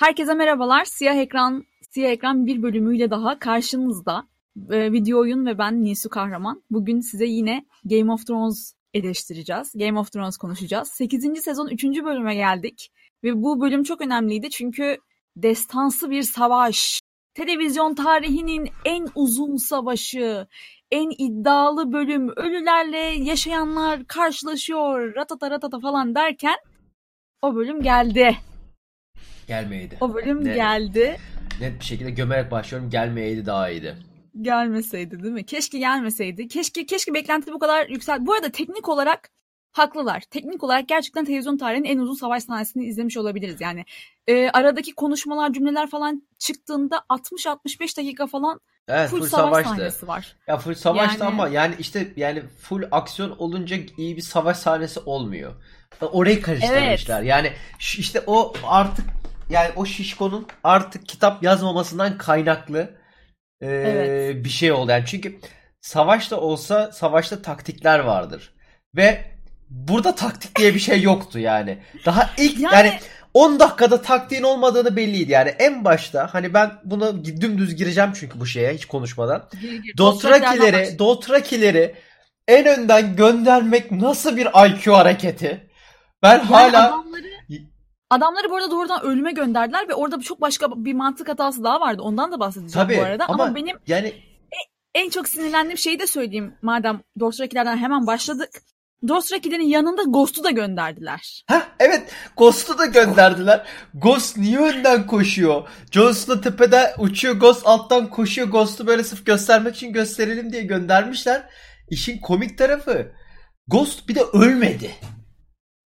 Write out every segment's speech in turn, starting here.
Herkese merhabalar. Siyah Ekran Siyah Ekran bir bölümüyle daha karşınızda. Ee, video oyun ve ben Nisu Kahraman. Bugün size yine Game of Thrones eleştireceğiz. Game of Thrones konuşacağız. 8. sezon 3. bölüme geldik. Ve bu bölüm çok önemliydi çünkü destansı bir savaş. Televizyon tarihinin en uzun savaşı, en iddialı bölüm, ölülerle yaşayanlar karşılaşıyor, ratata ratata falan derken o bölüm geldi. Gelmeyeydi. O bölüm Net- geldi. Net bir şekilde gömerek başlıyorum. Gelmeyeydi daha iyiydi. Gelmeseydi değil mi? Keşke gelmeseydi. Keşke keşke beklenti bu kadar yüksel. Bu arada teknik olarak haklılar. Teknik olarak gerçekten televizyon tarihinin en uzun savaş sahnesini izlemiş olabiliriz. Yani e, aradaki konuşmalar, cümleler falan çıktığında 60-65 dakika falan Evet full, full, savaş savaştı. sahnesi var. Ya full savaştı Yani- ama yani işte yani full aksiyon olunca iyi bir savaş sahnesi olmuyor. Orayı karıştırmışlar. Yani şu- işte o artık yani o şişkonun artık kitap yazmamasından kaynaklı e, Evet. bir şey oldu. Yani çünkü savaşta olsa savaşta taktikler vardır. Ve burada taktik diye bir şey yoktu yani. Daha ilk Yani- yani 10 dakikada taktiğin olmadığını belliydi yani. En başta hani ben buna dümdüz gireceğim çünkü bu şeye hiç konuşmadan. Dothrakileri, Dothrakileri en önden göndermek nasıl bir IQ hareketi? Ben Yani hala adamları Adamları bu arada doğrudan ölüme gönderdiler ve orada çok başka bir mantık hatası daha vardı. Ondan da bahsedeceğim tabii bu arada. Ama, ama, benim yani en çok sinirlendiğim şeyi de söyleyeyim. Madem Dothrakilerden hemen başladık. Dothrakilerin yanında Ghost'u da gönderdiler. ha evet Ghost'u da gönderdiler. Ghost niye önden koşuyor? Jon Snow tepede uçuyor, Ghost alttan koşuyor. Ghost'u böyle sırf göstermek için gösterelim diye göndermişler. İşin komik tarafı Ghost bir de ölmedi.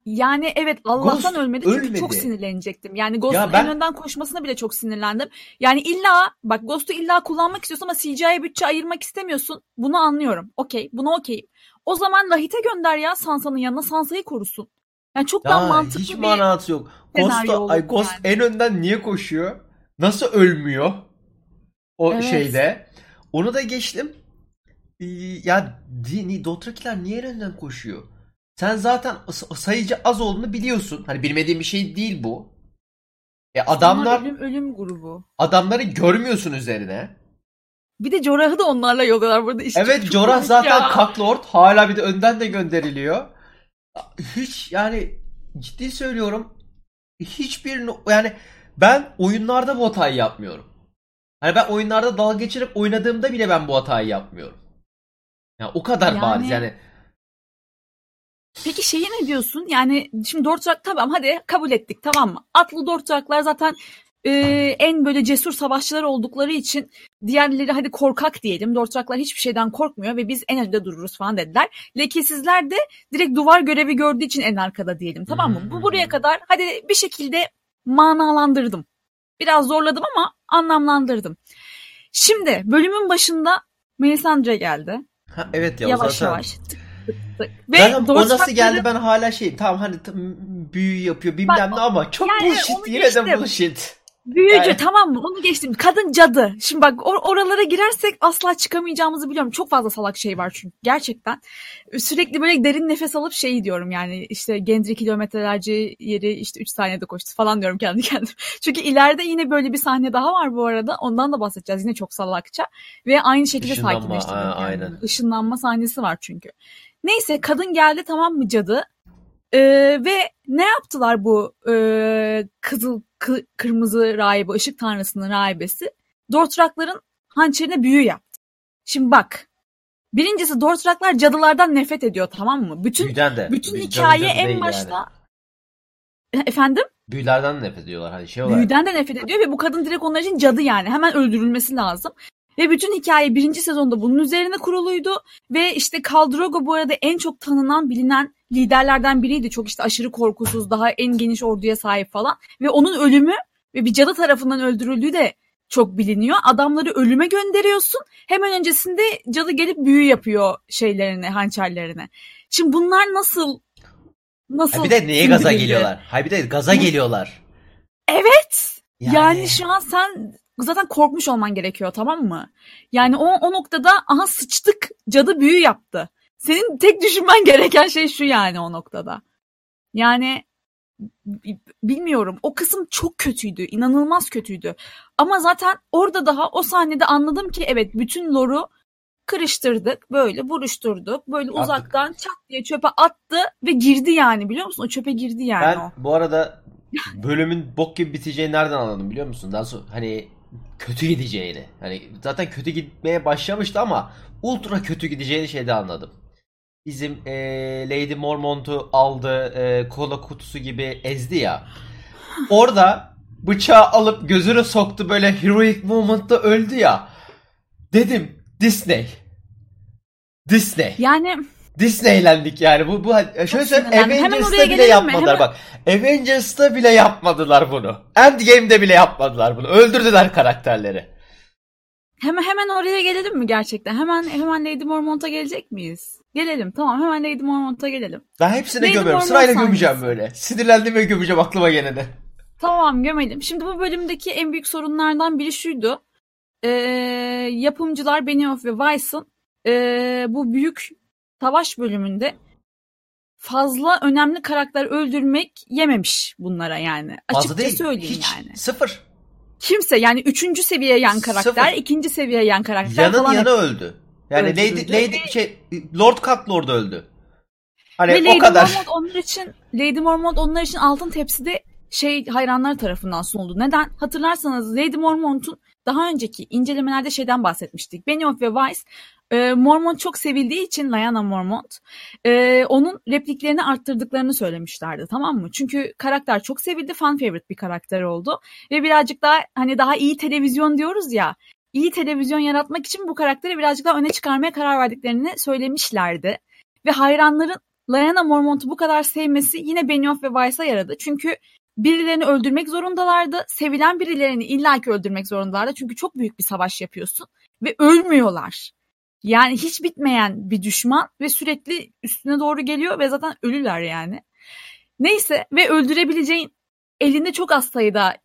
Yani evet Allah'tan Ghost ölmedi çünkü ölmedi. çok sinirlenecektim. Yani Ghost'un Ya ben- en önden koşmasına bile çok sinirlendim. Yani illa bak Ghost'u illa kullanmak istiyorsun ama CGI'ye bütçe ayırmak istemiyorsun. Bunu anlıyorum. Okey bunu okey. O zaman Lahit'e gönder ya Sansa'nın yanına Sansa'yı korusun. Yani çok daha Ya mantıklı hiç bir... manası yok. senaryo Ghost, olur ay Ghost yani. en önden niye koşuyor? Nasıl ölmüyor? O Evet. şeyde. Onu da geçtim. Ya Dothrakiler niye en önden koşuyor? Sen zaten sayıcı az olduğunu biliyorsun. Hani bilmediğin bir şey değil bu. E adamlar ölüm ölüm grubu. adamları görmüyorsun üzerine. Bir de Jorah'ı da onlarla yolluyorlar burada. İşte Evet komik zaten ya. Kaklord hala bir de önden de gönderiliyor. Hiç yani ciddi söylüyorum hiçbir yani ben oyunlarda bu hatayı yapmıyorum. Hani ben oyunlarda dalga geçirip oynadığımda bile ben bu hatayı yapmıyorum. Yani o kadar Yani- bariz yani. Peki şeyi ne diyorsun? Yani şimdi Dortrak tamam hadi kabul ettik tamam mı? Atlı Dortraklar zaten e, en böyle cesur savaşçılar oldukları için diğerleri hadi korkak diyelim. Dortraklar hiçbir şeyden korkmuyor ve biz en önde dururuz falan dediler. Lekesizler de direkt duvar görevi gördüğü için en arkada diyelim tamam mı? Bu buraya kadar hadi bir şekilde manalandırdım. Biraz zorladım ama anlamlandırdım. Şimdi bölümün başında Melisandre geldi. Ha, evet ya yavaş zaten. yavaş. Tık. Ve Ben o nasıl geldi ben hala şey tamam hani tam büyü yapıyor bilmem ne ama çok yani bullshit yine geçtim. de bullshit. Büyücü Yani- tamam mı? Onu geçtim. Kadın cadı. Şimdi bak or- oralara girersek asla çıkamayacağımızı biliyorum. Çok fazla salak şey var çünkü. Gerçekten. Sürekli böyle derin nefes alıp şey diyorum yani işte Gendry kilometrelerce yeri işte 3 saniyede koştu falan diyorum kendi kendime. Çünkü ileride yine böyle bir sahne daha var bu arada. Ondan da bahsedeceğiz. Yine çok salakça. Ve aynı şekilde Işınlanma, sakinleştirdim kendimi. aynen. Işınlanma sahnesi var çünkü. Neyse kadın geldi tamam mı cadı? Ee, ve ne yaptılar bu e, kızıl kı- kırmızı rahibe ışık tanrısının rahibesi? Dortrakların hançerine büyü yaptı. Şimdi bak. Birincisi Dortraklar cadılardan nefret ediyor tamam mı? Bütün Büyüden de. bütün Cadı hikaye en başta yani. efendim Büyülerden nefret ediyorlar hani şey olarak. büyüden de nefret ediyor ve bu kadın direkt onlar için cadı yani. Hemen öldürülmesi lazım. Ve bütün hikaye birinci sezonda bunun üzerine kuruluydu. Ve işte Khal Drogo bu arada en çok tanınan, bilinen liderlerden biriydi. Çok işte aşırı korkusuz, daha en geniş orduya sahip falan. Ve onun ölümü ve bir cadı tarafından öldürüldüğü de çok biliniyor. Adamları ölüme gönderiyorsun. Hemen öncesinde cadı gelip büyü yapıyor şeylerine, hançerlerine. Şimdi bunlar nasıl nasıl Ha bir de neye gaza geliyorlar? Hayır bir de gaza geliyorlar. Evet. Yani... Yani- şu an sen zaten korkmuş olman gerekiyor tamam mı? Yani o, o noktada aha sıçtık cadı büyü yaptı. Senin tek düşünmen gereken şey şu yani o noktada. Yani bilmiyorum. O kısım çok kötüydü. inanılmaz kötüydü. Ama zaten orada daha o sahnede anladım ki evet bütün lore'u kırıştırdık. Böyle buruşturduk. Böyle Attık. uzaktan çat diye çöpe attı ve girdi yani biliyor musun? O çöpe girdi yani ben, o. bu arada bölümün bok gibi biteceğini nereden anladım biliyor musun? Daha sonra hani kötü gideceğini. Hani zaten kötü gitmeye başlamıştı ama ultra kötü gideceğini şeyde anladım. Bizim e, Lady Mormont'u aldı e, kola kutusu gibi ezdi ya. Orada bıçağı alıp gözüne soktu böyle heroic moment'ta öldü ya. Dedim Disney. Disney. Yani Disneylendik yani. Bu bu şöyle söyleyeyim Avengers'ta bile yapmadılar bak. Avengers'ta bile yapmadılar bunu. Endgame'de bile yapmadılar bunu. Öldürdüler karakterleri. Hemen hemen oraya gelelim mi gerçekten? Hemen hemen Lady Mormont'a gelecek miyiz? Gelelim tamam hemen Lady Mormont'a gelelim. Ben hepsini Lady gömüyorum. Mormont Sırayla sahnesi. gömeceğim böyle. Sinirlendim ve gömeceğim aklıma gelene. Tamam gömelim. Şimdi bu bölümdeki en büyük sorunlardan biri şuydu. Ee, yapımcılar Benioff ve Weiss'ın e, bu büyük savaş bölümünde fazla önemli karakter öldürmek yememiş bunlara yani. Fazla değil. söyleyeyim Hiç. yani. Sıfır. Kimse yani üçüncü seviye yan karakter, Sıfır. ikinci seviye yan karakter Yanın falan. yanı öldü. Yani Lady, Lady şey Lord Cutlord öldü. Hani Ve o Lady kadar. Mormont onlar için Lady Mormont onlar için altın tepside şey hayranlar tarafından sunuldu. Neden? Hatırlarsanız Lady Mormont'un daha önceki incelemelerde şeyden bahsetmiştik. Benioff ve Weiss e, Mormont çok sevildiği için Lyanna Mormont e, onun repliklerini arttırdıklarını söylemişlerdi tamam mı? Çünkü karakter çok sevildi, fan favorite bir karakter oldu ve birazcık daha hani daha iyi televizyon diyoruz ya iyi televizyon yaratmak için bu karakteri birazcık daha öne çıkarmaya karar verdiklerini söylemişlerdi. Ve hayranların Lyanna Mormont'u bu kadar sevmesi yine Benioff ve Weiss'a yaradı. Çünkü birilerini öldürmek zorundalardı. Sevilen birilerini illaki öldürmek zorundalardı. Çünkü çok büyük bir savaş yapıyorsun ve ölmüyorlar. Yani hiç bitmeyen bir düşman ve sürekli üstüne doğru geliyor ve zaten ölüler yani. Neyse ve öldürebileceğin elinde çok az sayıda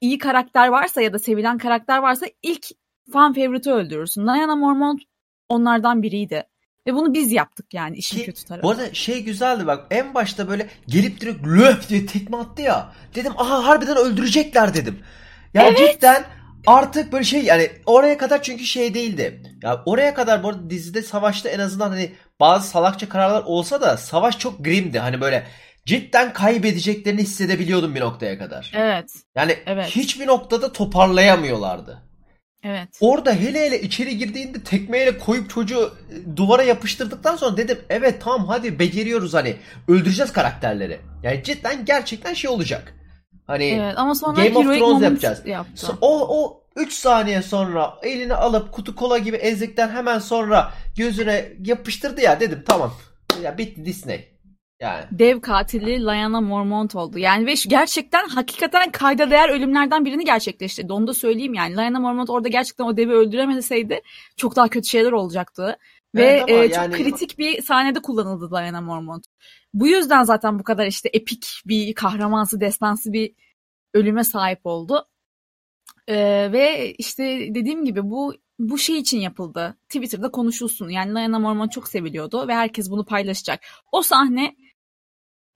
iyi karakter varsa ya da sevilen karakter varsa ilk fan favorite'ı öldürürsün. Diana Mormont onlardan biriydi. Ve bunu biz yaptık yani işin Ki, kötü tarafı. Bu arada şey güzeldi bak en başta böyle gelip direkt löp diye tekme attı ya. Dedim aha harbiden öldürecekler dedim. Yani evet. cidden artık böyle şey yani oraya kadar çünkü şey değildi. Ya oraya kadar bu arada dizide savaşta en azından hani bazı salakça kararlar olsa da savaş çok grimdi. Hani böyle cidden kaybedeceklerini hissedebiliyordum bir noktaya kadar. Evet. Yani evet. hiçbir noktada toparlayamıyorlardı. Evet. Orada hele hele içeri girdiğinde tekmeyle koyup çocuğu e, duvara yapıştırdıktan sonra dedim evet tamam hadi beceriyoruz hani öldüreceğiz karakterleri. Yani cidden gerçekten şey olacak. Hani evet, ama sonra Game of Thrones yapacağız. Yaptı. O, o 3 saniye sonra elini alıp kutu kola gibi ezdikten hemen sonra gözüne yapıştırdı ya dedim tamam. Ya bitti Disney. Yani. Dev katili Lyanna Mormont oldu. Yani ve gerçekten hakikaten kayda değer ölümlerden birini gerçekleştirdi. Onu da söyleyeyim yani. Lyanna Mormont orada gerçekten o devi öldüremeseydi çok daha kötü şeyler olacaktı. Evet, ve e, çok yani... kritik bir sahnede kullanıldı Lyanna Mormont. Bu yüzden zaten bu kadar işte epik bir kahramansı, destansı bir ölüme sahip oldu. Ee, ve işte dediğim gibi bu bu şey için yapıldı. Twitter'da konuşulsun. Yani Lyanna Mormont çok seviliyordu ve herkes bunu paylaşacak. O sahne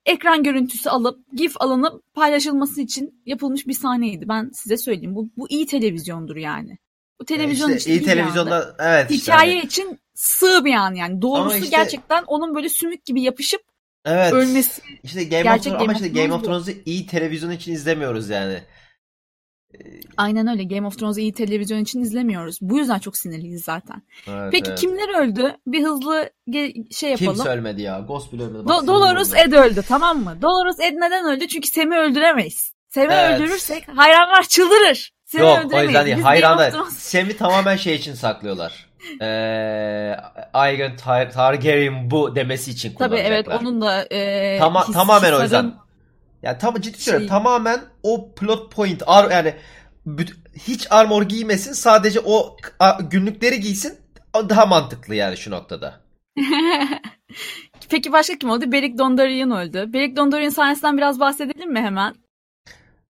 ekran görüntüsü alıp GIF alınıp paylaşılması için yapılmış bir sahneydi. Ben size söyleyeyim. Bu, bu iyi televizyondur yani. Bu televizyon işte, için iyi televizyonda evet hikaye işte. için sığ bir an yani. Doğrusu işte, gerçekten onun böyle sümük gibi yapışıp evet, ölmesi. İşte Game of Thrones ama işte Game of Thrones'u iyi televizyon için izlemiyoruz yani. Aynen öyle. Game of Thrones'u iyi televizyon için izlemiyoruz. Bu yüzden çok sinirliyiz zaten. Evet, Peki evet. kimler öldü? Bir hızlı şey yapalım. Kim ölmedi ya? Ghost bile ölmedi. Do- Dolores Ed öldü tamam mı? Dolores Ed neden öldü? Çünkü Sem'i öldüremeyiz. Sem'i evet. öldürürsek hayranlar çıldırır. Sem'i Yok o yüzden değil. Hayranlar. Sem'i tamamen şey için saklıyorlar. Ee, Aegon Tar- Targaryen bu demesi için kullanacaklar. Tabii evet onun da e, Tama- his, tamamen o yüzden. Yani tam ciddi şey... söylüyorum tamamen o plot point ar yani hiç armor giymesin sadece o günlükleri giysin daha mantıklı yani şu noktada. Peki başka kim oldu? Beric Dondarrion öldü. Beric Dondarrion sahnesinden biraz bahsedelim mi hemen?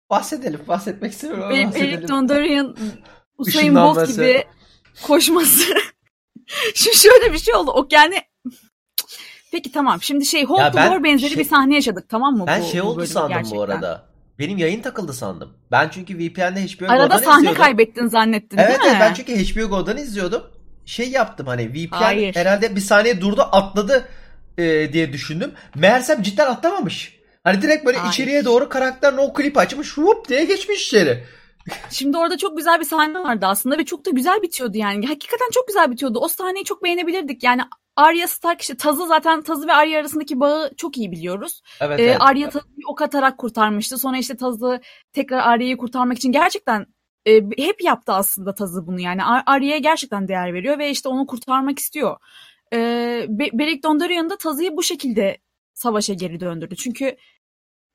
Bahsedelim. Bahsetmek istemiyorum ama Beric, Beric Dondarrion Usain Bolt gibi koşması. Şu şöyle bir şey oldu. O yani Peki tamam. Şimdi şey Hold the Door benzeri şey- bir sahne yaşadık tamam mı? Ben bu, şey oldu sandım gerçekten. bu arada. Benim yayın takıldı sandım. Ben çünkü VPN'de HBO Arada Go'dan sahne izliyordum. kaybettin zannettin Evet değil evet mi? ben çünkü HBO Go'dan izliyordum. Şey yaptım hani VPN Hayır. herhalde bir saniye durdu atladı e, diye düşündüm. Meğersem cidden atlamamış. Hani direkt böyle Hayır. içeriye doğru karakter no klip açmış whoop diye geçmiş içeri. Şimdi orada çok güzel bir sahne vardı aslında ve çok da güzel bitiyordu yani. Hakikaten çok güzel bitiyordu. O sahneyi çok beğenebilirdik. Yani Arya Stark işte Taz'ı zaten Taz'ı ve Arya arasındaki bağı çok iyi biliyoruz. Evet, Ee, evet. Arya Taz'ı bir ok atarak kurtarmıştı. Sonra işte Taz'ı tekrar Arya'yı kurtarmak için gerçekten e, hep yaptı aslında Taz'ı bunu yani. Ar- Arya'ya gerçekten değer veriyor ve işte onu kurtarmak istiyor. Ee, Be- Beric Dondarrion da Taz'ı bu şekilde savaşa geri döndürdü. Çünkü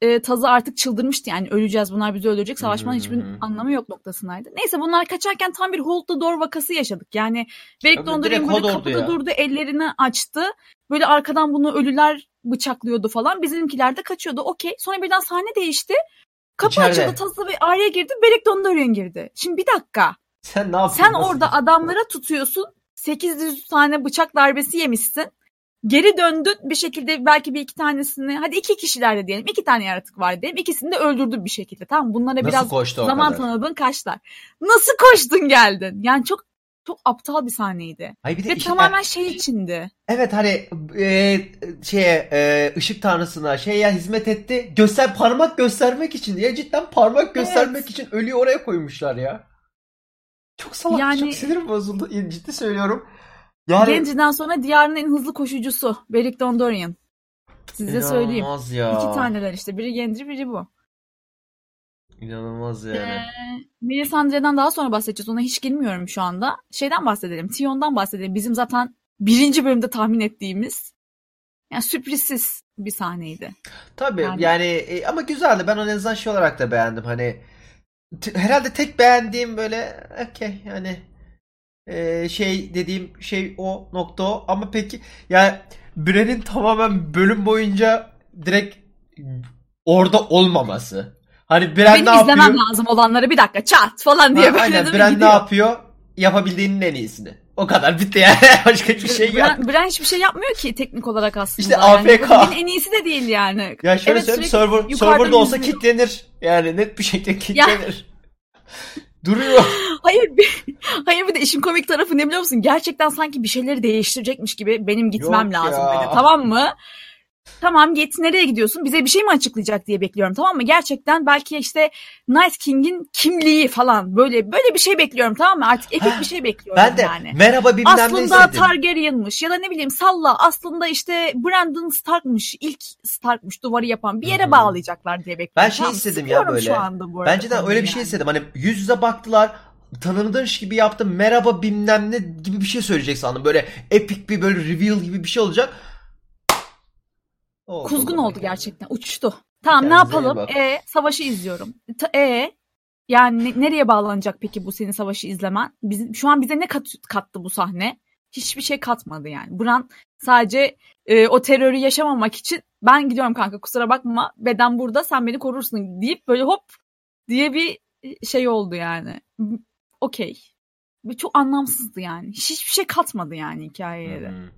e, Taz'ı artık çıldırmıştı yani öleceğiz bunlar bizi öldürecek savaşmanın Hı hı hiçbir anlamı yok noktasındaydı. Neyse bunlar kaçarken tam bir hold the door vakası yaşadık. Yani Beric Dondarrion böyle kapıda ya. durdu ellerini açtı. Böyle arkadan bunu ölüler bıçaklıyordu falan. Bizimkiler de kaçıyordu. Okey. Sonra birden sahne değişti. Kapı İçeride. açıldı. Tazı ve Arya girdi. Beric Dondarrion girdi. Şimdi bir dakika. Sen ne yapıyorsun? Sen orada adamlara tutuyorsun. 800 tane bıçak darbesi yemişsin. Geri döndün bir şekilde belki bir iki tanesini hadi iki kişilerle diyelim iki tane yaratık var diyelim ikisini de öldürdün bir şekilde tamam bunlara Nasıl biraz koştu zaman kadar? tanıdın kaçlar. Nasıl koştun geldin? Yani çok çok aptal bir sahneydi. Ay bir de Ve işin- tamamen şey içindi. Evet hani e, şeye e, ışık tanrısına şeye hizmet etti. Göster parmak göstermek için ya cidden parmak göstermek için ölüyü oraya koymuşlar ya. Çok salak Yani- çok sinirim bozuldu. Ciddi söylüyorum. Yani Genci'den sonra diyarın en hızlı koşucusu Beric Dondarrion. Size söyleyeyim. İnanılmaz ya. İki taneler işte. Biri Gendry biri bu. İnanılmaz yani. Ee, Melisandre'den daha sonra bahsedeceğiz. Ona hiç girmiyorum şu anda. Şeyden bahsedelim. Tion'dan bahsedelim. Bizim zaten birinci bölümde tahmin ettiğimiz yani sürprizsiz bir sahneydi. Tabii Yani- yani, e, ama güzeldi. Ben en azından şey olarak da beğendim. Hani herhalde tek beğendiğim böyle okey yani e, şey dediğim şey o nokta o. Ama peki yani Bren'in tamamen bölüm boyunca direkt orada olmaması. Hani Bren Benim ne yapıyor? izlemem lazım olanları bir dakika çat falan diye Ha, böyle aynen Bren ne gidiyor. yapıyor? Yapabildiğinin en iyisini. O kadar bitti yani. Başka hiçbir şey yok. Bren, Bren hiçbir şey yapmıyor ki teknik olarak aslında. İşte Yani AFK. en iyisi de değil yani. Ya şöyle Evet, söyleyeyim server, serverda olsa kilitlenir. Yani net bir şekilde kilitlenir. Duruyor. Hayır bir, hayır bir de işin komik tarafı ne biliyor musun? Gerçekten sanki bir şeyleri değiştirecekmiş gibi benim gitmem Yok lazım ya. dedi. Tamam mı? Tamam git nereye gidiyorsun? Bize bir şey mi açıklayacak diye bekliyorum tamam mı? Gerçekten belki işte Night King'in kimliği falan böyle böyle bir şey bekliyorum tamam mı? Artık epik bir şey bekliyorum Ben de yani. merhaba bilmem Aslında. Targaryen'mış ya da ne bileyim salla aslında işte Brandon Stark'mış ilk Stark'mış duvarı yapan bir yere bağlayacaklar diye bekliyorum. Ben şey Tamam, istedim ya böyle. Şu anda bu arada Bence de öyle konuyu bir şey yani. istedim. Hani yüz yüze baktılar. Tanınmış gibi yaptım. Merhaba bilmem ne gibi bir şey söyleyecek sandım. Böyle epik bir böyle reveal gibi bir şey olacak. Oldu, Kuzgun oldu. gerçekten. Uçtu. Tamam ne Kendinize iyi yapalım? E savaşı izliyorum. E yani ne- nereye bağlanacak peki bu senin savaşı izlemen? Bizim şu an bize ne kat, kattı bu sahne? Hiçbir şey katmadı yani. Bran sadece e, o terörü yaşamamak için ben gidiyorum kanka kusura bakma beden burada sen beni korursun deyip böyle hop diye bir şey oldu yani. Okey. Bu Çok anlamsızdı yani. Hiçbir şey katmadı yani hikayeye de. Hı.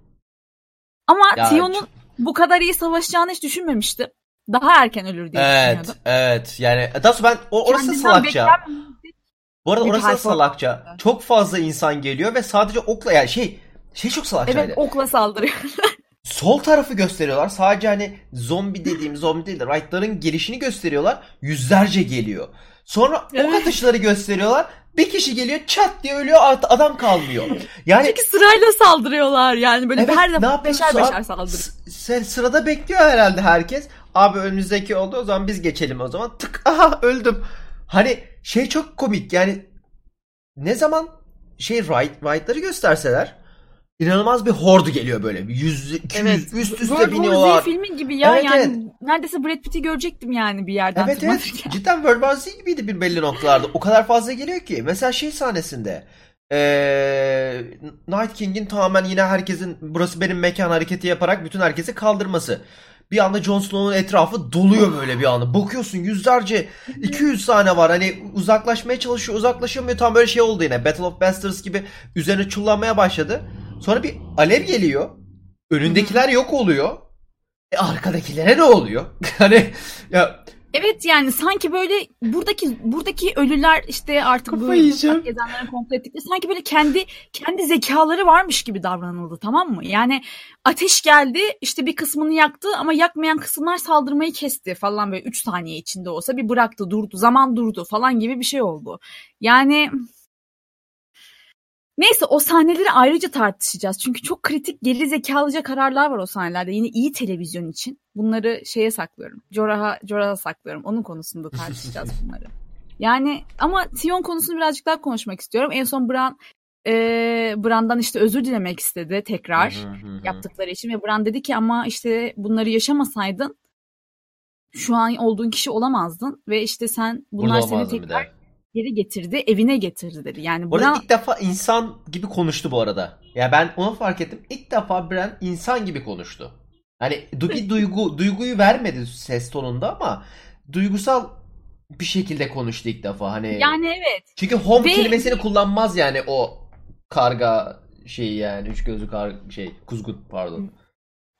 Ama Tion'un bu kadar iyi savaşacağını hiç düşünmemiştim. Daha erken ölür diye Evet, düşünüyordum. evet. Yani daha sonra ben o, orası Kendinden salakça. Bu arada bir orası da salakça. Çok fazla insan geliyor ve sadece okla yani şey şey çok salakçaydı. Evet okla saldırıyor. Sol tarafı gösteriyorlar. Sadece hani zombi dediğim zombi değil de Wright'ların gelişini gösteriyorlar. Yüzlerce geliyor. Sonra ok Evet. atışları gösteriyorlar. Bir kişi geliyor çat diye ölüyor adam kalmıyor. Yani Çünkü sırayla saldırıyorlar yani böyle Evet, her defa beşer beşer saldırıyor. S- sen sırada bekliyor herhalde herkes. Abi önümüzdeki oldu o zaman biz geçelim o zaman. Tık aha öldüm. Hani şey çok komik yani ne zaman şey right, right'ları gösterseler inanılmaz bir hordu geliyor böyle. Bir Yüz, 200 Evet. üst üste World War Z biniyorlar. filmi gibi ya Evet, yani evet. neredeyse Brad Pitt'i görecektim yani bir yerden Evet evet tırmanırken. cidden World War Z gibiydi bir belli noktalarda. O kadar fazla geliyor ki. Mesela şey sahnesinde ee, Night King'in tamamen yine herkesin burası benim mekan hareketi yaparak bütün herkesi kaldırması. Bir anda Jon Snow'un etrafı doluyor böyle bir anda. Bakıyorsun yüzlerce 200 tane var. Hani uzaklaşmaya çalışıyor uzaklaşamıyor. Tam böyle şey oldu yine. Battle of Bastards gibi üzerine çullanmaya başladı. Sonra bir alev geliyor. Önündekiler yok oluyor. E arkadakilere ne oluyor? hani ya Evet yani sanki böyle buradaki buradaki ölüler işte artık Kafayı uçak gezenlerin kontrol ettikleri sanki böyle kendi kendi zekaları varmış gibi davranıldı tamam mı? Yani ateş geldi işte bir kısmını yaktı ama yakmayan kısımlar saldırmayı kesti falan böyle 3 saniye içinde olsa bir bıraktı durdu zaman durdu falan gibi bir şey oldu. Yani Neyse o sahneleri ayrıca tartışacağız. Çünkü çok kritik geri zekalıca kararlar var o sahnelerde. Yine iyi televizyon için. Bunları şeye saklıyorum. Jorah'a Jorah'a saklıyorum. Onun konusunda tartışacağız bunları. Yani ama Tion konusunu birazcık daha konuşmak istiyorum. En son Bran e, Bran'dan işte özür dilemek istedi tekrar yaptıkları için ve Bran dedi ki ama işte bunları yaşamasaydın şu an olduğun kişi olamazdın ve işte sen bunlar Burada seni tekrar. Geri getirdi, evine getirdi dedi. Yani Bu arada Bran ilk defa insan gibi konuştu bu arada. Ya ben onu fark ettim. İlk defa Bran insan gibi konuştu. Hani bir duygu duyguyu vermedi ses tonunda ama duygusal bir şekilde konuştu ilk defa. Hani yani evet. çünkü home Ve- kelimesini kullanmaz yani o karga şeyi yani üç gözlü kar şey kuzgun pardon.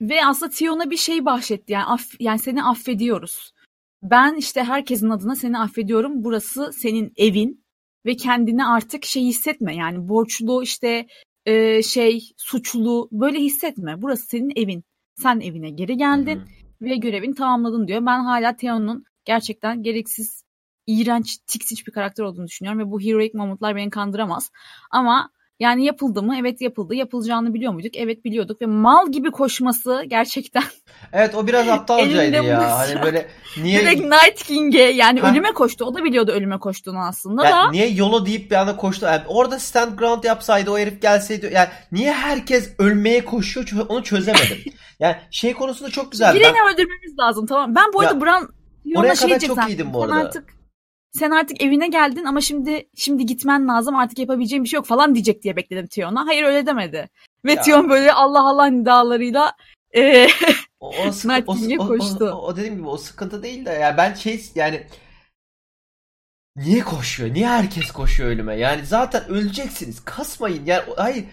Ve aslında Tion'a bir şey bahşetti. Yani, aff- yani seni affediyoruz. Ben işte herkesin adına seni affediyorum. Burası senin evin ve kendini artık şey hissetme. Yani borçlu işte e, şey suçlu böyle hissetme. Burası senin evin. Sen evine geri geldin Hı hı. ve görevini tamamladın diyor. Ben hala Theon'un gerçekten gereksiz, iğrenç, tiksiç bir karakter olduğunu düşünüyorum ve bu heroic momentlar beni kandıramaz. Ama yani yapıldı mı? Evet yapıldı. Yapılacağını biliyor muyduk? Evet biliyorduk ve mal gibi koşması gerçekten Evet o biraz aptalcaydı ya. Hani böyle niye direkt Night King'e yani Ha. ölüme koştu. O da biliyordu ölüme koştuğunu aslında Yani da. niye yolo deyip bir anda koştu? Yani orada stand ground yapsaydı o herif gelseydi yani niye herkes ölmeye koşuyor onu çözemedim. yani şey konusunda çok güzel. Birini Ben, öldürmemiz lazım tamam. Ben bu arada Ya, Bran oraya şey kadar çok iyiydim bu arada. artık sen artık evine geldin ama şimdi şimdi gitmen lazım artık yapabileceğim bir şey yok falan diyecek diye bekledim Tion'a. Hayır öyle demedi. Ve Ya. Tion böyle Allah Allah nidalarıyla e, o, o, Night o, o, koştu. o, o dediğim gibi o sıkıntı değil de ya ben şey yani niye koşuyor? Niye herkes koşuyor ölüme? Yani zaten öleceksiniz. Kasmayın. Yani o- hayır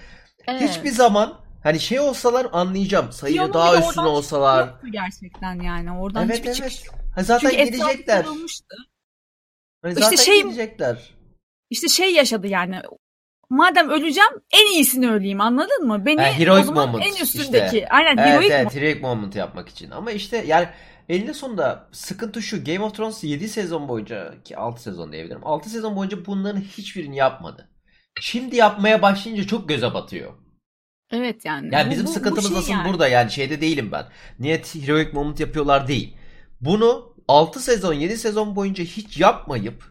Evet. hiçbir zaman hani şey olsalar anlayacağım. Tion'un daha üstüne olsalar. gerçekten yani. Oradan Evet hiçbir çıkış evet. yok. Ha, zaten Çünkü gelecekler. Hani İşte zaten şey- gelecekler. İşte şey yaşadı yani. Madem öleceğim en iyisini öleyim anladın mı? Beni heroic o zaman moment en üstündeki. işte. Aynen Evet heroic evet moment. heroic moment yapmak için. Ama işte yani eninde sonunda sıkıntı şu. Game of Thrones 7 sezon boyunca ki 6 sezon diyebilirim. 6 sezon boyunca bunların hiçbirini yapmadı. Şimdi yapmaya başlayınca çok göze batıyor. Evet yani. Yani Bu- bizim bu- bu sıkıntımız şey asıl yani. burada yani şeyde değilim ben. Niye heroic moment yapıyorlar değil. Bunu 6 sezon 7 sezon boyunca hiç yapmayıp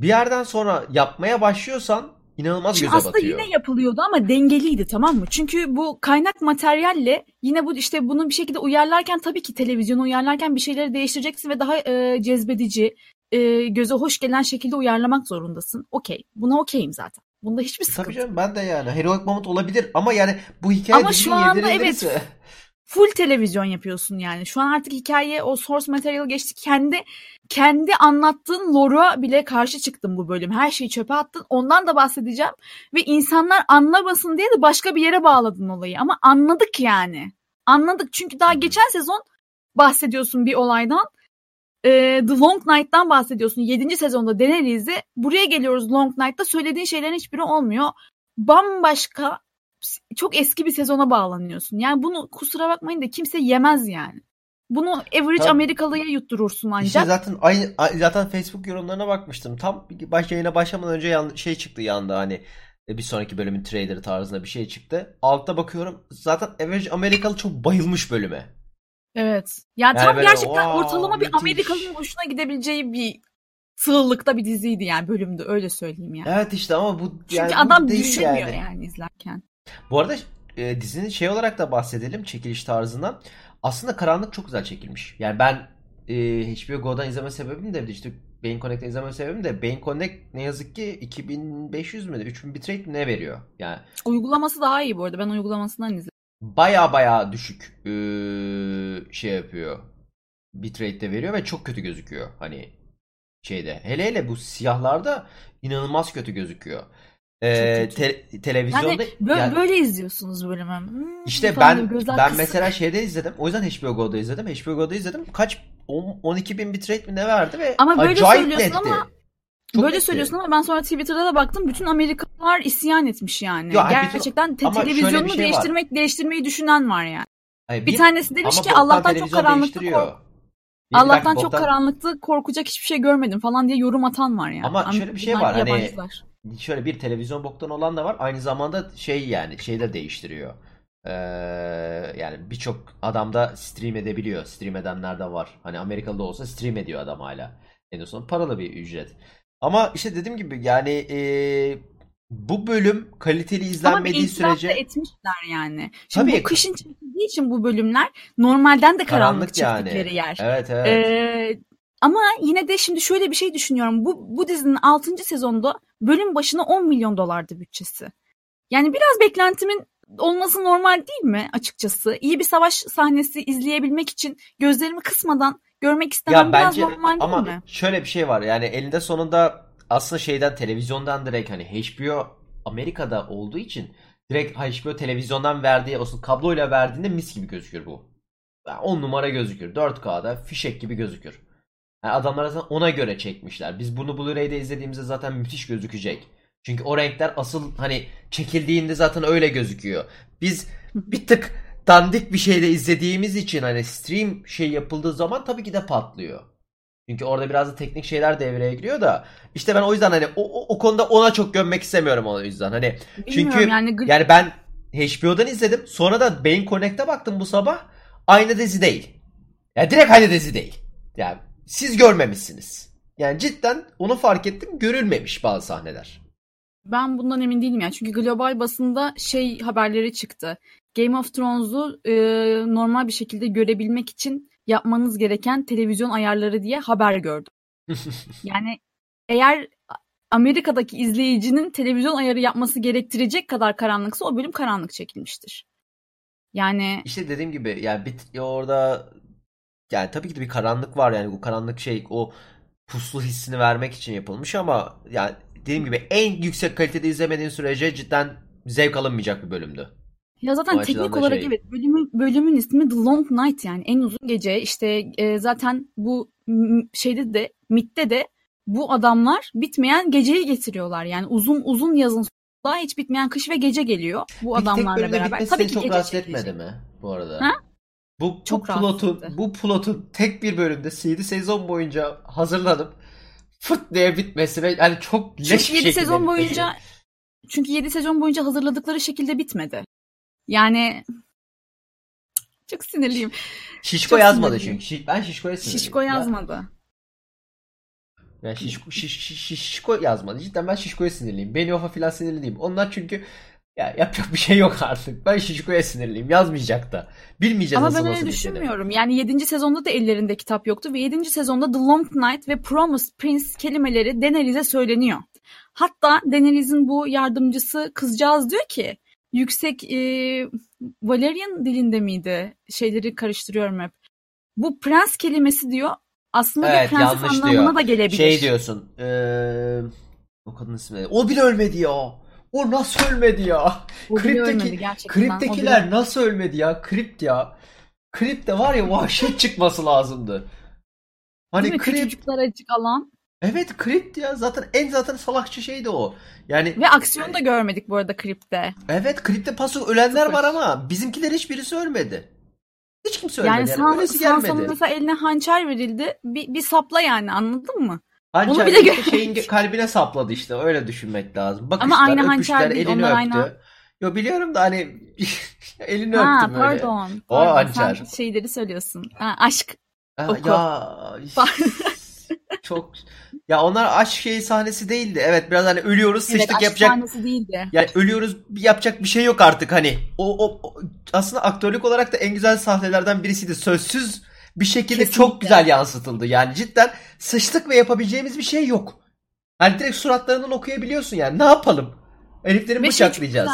bir yerden sonra yapmaya başlıyorsan inanılmaz Şimdi göze aslında batıyor. yine yapılıyordu ama dengeliydi tamam mı? Çünkü bu kaynak materyalle yine bu işte bunu bir şekilde uyarlarken tabii ki televizyonu uyarlarken bir şeyleri değiştireceksin ve daha e, cezbedici, e, göze hoş gelen şekilde uyarlamak zorundasın. Okey. Buna okeyim zaten. Bunda hiçbir sıkıntı. Tabii canım ben de yani heroic moment olabilir ama yani bu hikaye Ama şu anda evet. Full televizyon yapıyorsun yani. Şu an artık hikaye o source material geçti. Kendi kendi anlattığın lore'a bile karşı çıktım bu bölüm. Her şeyi çöpe attın. Ondan da bahsedeceğim. Ve insanlar anlamasın diye de başka bir yere bağladın olayı. Ama anladık yani. Anladık. Çünkü daha geçen sezon bahsediyorsun bir olaydan. Ee, The Long Night'tan bahsediyorsun. 7. sezonda Daenerys'i. Buraya geliyoruz Long Night'ta. Söylediğin şeylerin hiçbiri olmuyor. Bambaşka çok eski bir sezona bağlanıyorsun. Yani bunu kusura bakmayın da kimse yemez yani. Bunu average Tabii. Amerikalıya yutturursun ancak. İşte zaten aynı ay- zaten Facebook yorumlarına bakmıştım. Tam baş yayına başlamadan önce yan, şey çıktı yanda hani e, bir sonraki bölümün trailer tarzında bir şey çıktı. Altta bakıyorum zaten Average Amerikalı çok bayılmış bölüme. Evet. Yani, Yani tam böyle, gerçekten "Wow, ortalama bir müthiş." Amerikalı'nın hoşuna gidebileceği bir sığlıkta bir diziydi yani bölümde öyle söyleyeyim yani. Evet işte ama bu Çünkü yani bu adam düşünmüyor yani. yani. izlerken. Bu arada e, dizinin şey olarak da bahsedelim çekiliş tarzından. Aslında karanlık çok güzel çekilmiş. Yani ben e, HBO Go'dan izleme sebebim de işte Beyin Connect'ten izleme sebebim de Beyin Connect ne yazık ki 2500 mü 3000 bitrate ne veriyor? Yani Uygulaması daha iyi bu arada. Ben uygulamasından izledim. baya baya düşük e, şey yapıyor. Bitrate de veriyor ve çok kötü gözüküyor. Hani şeyde. Hele hele bu siyahlarda inanılmaz kötü gözüküyor. Ee, te- televizyonda Yani böyle, yani böyle izliyorsunuz bölümü. Hmm, işte ben ben kısık. mesela şeyde izledim. O yüzden HBO Go'da izledim. HBO Go'da izledim. Kaç 10 12 bin bitrate mi ne verdi ve Ama böyle acayip söylüyorsun netti. ama- Çok Böyle netti. söylüyorsun ama ben sonra Twitter'da da baktım bütün Amerikalılar isyan etmiş yani. Yo, hayır, bütün- Gerçekten te- bir televizyonunu şey var. değiştirmek değiştirmeyi düşünen var yani. Hayır, Bir tanesi demiş ki boktan Allah'tan çok karanlıkta kork- Bir Allah'tan dakika, çok boktan- karanlıkta korkacak hiçbir şey görmedim falan diye yorum atan var yani. Ama şöyle bir şey var, hani-. Şöyle bir televizyon boktan olan da var. Aynı zamanda şey yani şey de değiştiriyor. Ee, yani birçok adam da stream edebiliyor. Stream edenler de var. Hani Amerikalı da olsa stream ediyor adam hala. En son paralı bir ücret. Ama işte dediğim gibi yani ee, bu bölüm kaliteli Ama bir izlenmediği da sürece etmişler yani. Şimdi Tabii. bu kışın çekildiği için bu bölümler normalden de karanlık, karanlık yani. çektikleri yer. Evet evet. Ee, ama yine de şimdi şöyle bir şey düşünüyorum. Bu, bu dizinin 6. sezonda bölüm başına 10 milyon dolardı bütçesi. Yani biraz beklentimin olması normal değil mi açıkçası? İyi bir savaş sahnesi izleyebilmek için gözlerimi kısmadan görmek istemem Ya biraz bence normal değil ama mi? şöyle bir şey var yani elinde sonunda aslında şeyden televizyondan direkt hani HBO Amerika'da olduğu için direkt HBO televizyondan verdiği olsun kabloyla verdiğinde mis gibi gözükür bu. 10 numara gözükür. 4K'da fişek gibi gözükür. Yani adamlar zaten ona göre çekmişler. Biz bunu Blu-ray'de izlediğimizde zaten müthiş gözükecek. Çünkü o renkler asıl hani çekildiğinde zaten öyle gözüküyor. Biz bir tık dandik bir şeyle izlediğimiz için hani stream şey yapıldığı zaman tabii ki de patlıyor. Çünkü orada biraz da teknik şeyler devreye giriyor da işte ben o yüzden hani o, o, o konuda ona çok gömmek istemiyorum o yüzden. Hani Bilmiyorum çünkü yani, yani ben HBO'dan izledim. Sonra da Beyin Connect'e baktım bu sabah. Aynı dizi değil. Yani direkt aynı dizi değil. Yani siz görmemişsiniz. Yani cidden onu fark ettim. Görülmemiş bazı sahneler. ben bundan emin değilim yani. Çünkü global basında şey haberleri çıktı. Game of Thrones'u e, normal bir şekilde görebilmek için yapmanız gereken televizyon ayarları diye haber gördüm. Yani eğer Amerika'daki izleyicinin televizyon ayarı yapması gerektirecek kadar karanlıksa o bölüm karanlık çekilmiştir. Yani İşte dediğim gibi yani bir, orada yani tabii ki de bir karanlık var yani bu karanlık şey o puslu hissini vermek için yapılmış ama yani dediğim gibi en yüksek kalitede izlemediğin sürece cidden zevk alınmayacak bir bölümdü. ya zaten O teknik olarak şey- evet bölümün, bölümün ismi The Long Night yani en uzun gece işte e, zaten bu şeyde de MIT'te de bu adamlar bitmeyen geceyi getiriyorlar. Yani uzun uzun yazın daha hiç bitmeyen kış ve gece geliyor bu Peki adamlarla beraber. Tabii ki çok rahatsız etmedi mi bu arada? Ha? Bu, bu Çok plotun bu plotun tek bir bölümde 7 sezon boyunca hazırlanıp fırt diye bitmesi ve yani çok leş Çünkü bir 7 şekilde sezon bitmesi. boyunca çünkü 7 sezon boyunca hazırladıkları şekilde bitmedi. Yani çok sinirliyim. Şişko çok yazmadı sinirliyim. çünkü. Ben Şişko'ya sinirliyim. Şişko Ya- yazmadı. Yani şişko, şiş, şiş- şişko yazmadı. Cidden ben Şişko'ya sinirliyim. Benioff'a falan sinirli değilim. Onlar çünkü ya yapacak bir şey yok artık. Ben Şişko'ya sinirliyim. Yazmayacak da. Bilmeyeceğiz Ama nasıl ben öyle düşünmüyorum. Yani 7. sezonda da ellerinde kitap yoktu ve 7. sezonda The Long Night ve Promised Prince kelimeleri Daenerys'e söyleniyor. Hatta Daenerys'in bu yardımcısı kızcağız diyor ki yüksek e, Valerian dilinde miydi? Şeyleri karıştırıyorum hep. Bu prens kelimesi diyor aslında Evet, yanlış anlamına diyor. da gelebilir. Şey diyorsun. Eee o kadın ismi. O bile ölmedi ya. O nasıl ölmedi ya? O Kripteki- Kriptekiler nasıl ölmedi ya? Kript ya. Kripte var ya vahşet çıkması lazımdı. Hani Değil kript Küçücükler açık alan. Evet kript ya zaten en zaten salakça şey de o. Yani Ve aksiyon da görmedik bu arada klipte. evet kripte paso ölenler Sıfır. var ama bizimkiler hiçbirisi ölmedi. Hiç kimse ölmedi Yani yani. San, gelmedi. mesela eline hançer verildi. Bir, bir sapla yani anladın mı? Hançer Onu bile işte gö- şeyin kalbine sapladı işte öyle düşünmek lazım. Bakışlar, Ama aynı hançer öpüşler, değil, elini onlar öptü. aynı- Yo biliyorum da hani elini Ha öptüm öyle. pardon. O pardon. hançer. Sen şeyleri söylüyorsun. Ha, aşk. Ha, Oku. ya çok ya onlar aşk şey sahnesi değildi. Evet biraz hani ölüyoruz Evet sıçtık aşk yapacak sahnesi değildi. Yani ölüyoruz yapacak bir şey yok artık hani. O, o, o- aslında aktörlük olarak da en güzel sahnelerden birisiydi. Sözsüz bir şekilde Kesinlikle. çok güzel yansıtıldı. Yani cidden sıçtık ve yapabileceğimiz bir şey yok. Hani direkt suratlarından okuyabiliyorsun yani. Ne yapalım? Herifleri Ve şey bıçaklayacağız.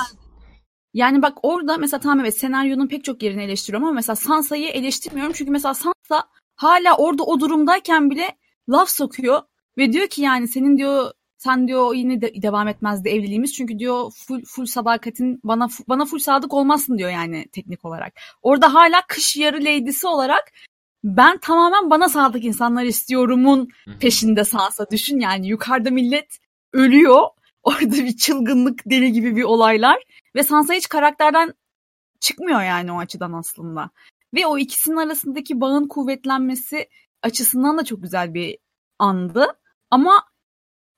Yani bak orada mesela tamam evet senaryonun pek çok yerini eleştiriyorum ama mesela Sansa'yı eleştirmiyorum. Çünkü mesela Sansa hala orada o durumdayken bile laf sokuyor ve diyor ki yani senin diyor sen diyor yine de devam etmezdi evliliğimiz çünkü diyor full full sadakatin bana bana full sadık olmazsın diyor yani teknik olarak. Orada hala kış yarı lady'si olarak ben tamamen bana sadık insanlar istiyorumun peşinde Sansa düşün yani yukarıda millet ölüyor. Orada bir çılgınlık deli gibi bir olaylar ve Sansa hiç karakterden çıkmıyor yani o açıdan aslında. Ve o ikisinin arasındaki bağın kuvvetlenmesi açısından da çok güzel bir andı. Ama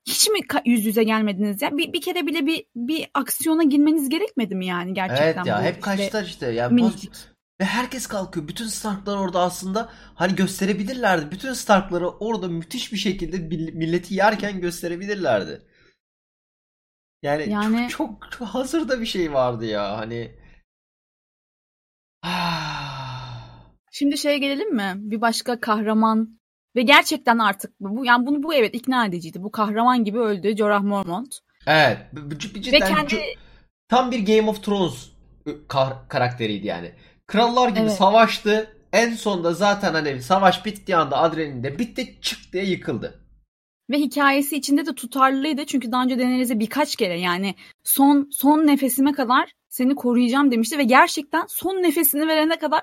hiç mi yüz yüze gelmediniz ya? Bir, bir kere bile bir bir aksiyona girmeniz gerekmedi mi yani gerçekten? Evet ya hep işte kaçtılar işte. Yani minicik. Ve herkes kalkıyor. Bütün Starklar orada aslında hani gösterebilirlerdi. Bütün Starkları orada müthiş bir şekilde milleti yerken gösterebilirlerdi. Yani, Yani- çok, çok hazırda bir şey vardı ya hani. Şimdi şeye gelelim mi? Bir başka kahraman ve gerçekten artık bu yani bunu bu evet ikna ediciydi. Bu kahraman gibi öldü Jorah Mormont. Evet. b- b- c- Ve Cidden kendi tam bir Game of Thrones kar- karakteriydi yani. Krallar gibi Evet. savaştı. En sonda zaten hani savaş bittiği anda adrenalin de bitti çık diye yıkıldı. ve hikayesi içinde de tutarlıydı. Çünkü daha önce Daenerys'e birkaç kere yani son son nefesime kadar seni koruyacağım demişti ve gerçekten son nefesini verene kadar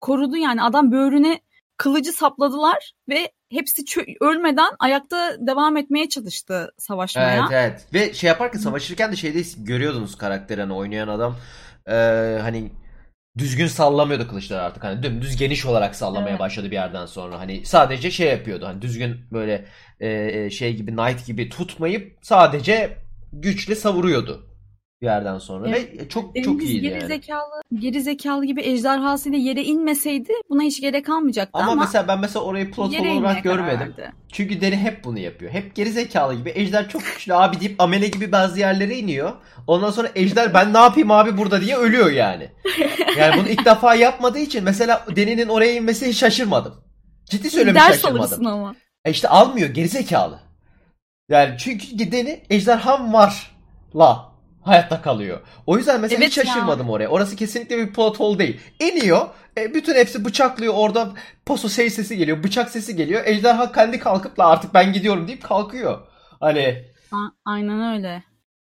korudu yani. Adam böğrüne kılıcı sapladılar ve hepsi ölmeden ayakta devam etmeye çalıştı savaşmaya. Evet evet. Ve şey yaparken savaşırken de şeyde görüyordunuz karakteri hani oynayan adam e, hani düzgün sallamıyordu kılıçları artık. Hani dümdüz geniş olarak sallamaya Evet. başladı bir yerden sonra. Hani sadece şey yapıyordu. Hani düzgün böyle e, e, şey gibi knight gibi tutmayıp sadece güçle savuruyordu bir yerden sonra ve çok çok Deniz iyiydi geri yani. zekalı, geri zekalı gibi ejderhasıyla yere inmeseydi buna hiç gerek kalmayacaktı Ama, ama, mesela ben mesela orayı plot olarak görmedim. verdi. Çünkü Deri hep bunu yapıyor. Hep geri zekalı gibi. Ejder çok güçlü abi deyip amele gibi bazı yerlere iniyor. Ondan sonra Ejder ben ne yapayım abi burada diye ölüyor yani. Yani bunu ilk defa yapmadığı için mesela Deni'nin oraya inmesi hiç şaşırmadım. Ciddi söylüyorum Ders şaşırmadım. alırsın ama. E işte almıyor geri zekalı. Yani çünkü Deni ejderham var la hayatta kalıyor. O yüzden mesela Evet hiç ya. şaşırmadım oraya. Orası kesinlikle bir plot hole değil. İniyor. e, bütün hepsi bıçaklıyor. Orada poso şey sesi geliyor. Bıçak sesi geliyor. Ejderha kendi kalkıp la artık ben gidiyorum deyip kalkıyor. Hani A- aynen öyle.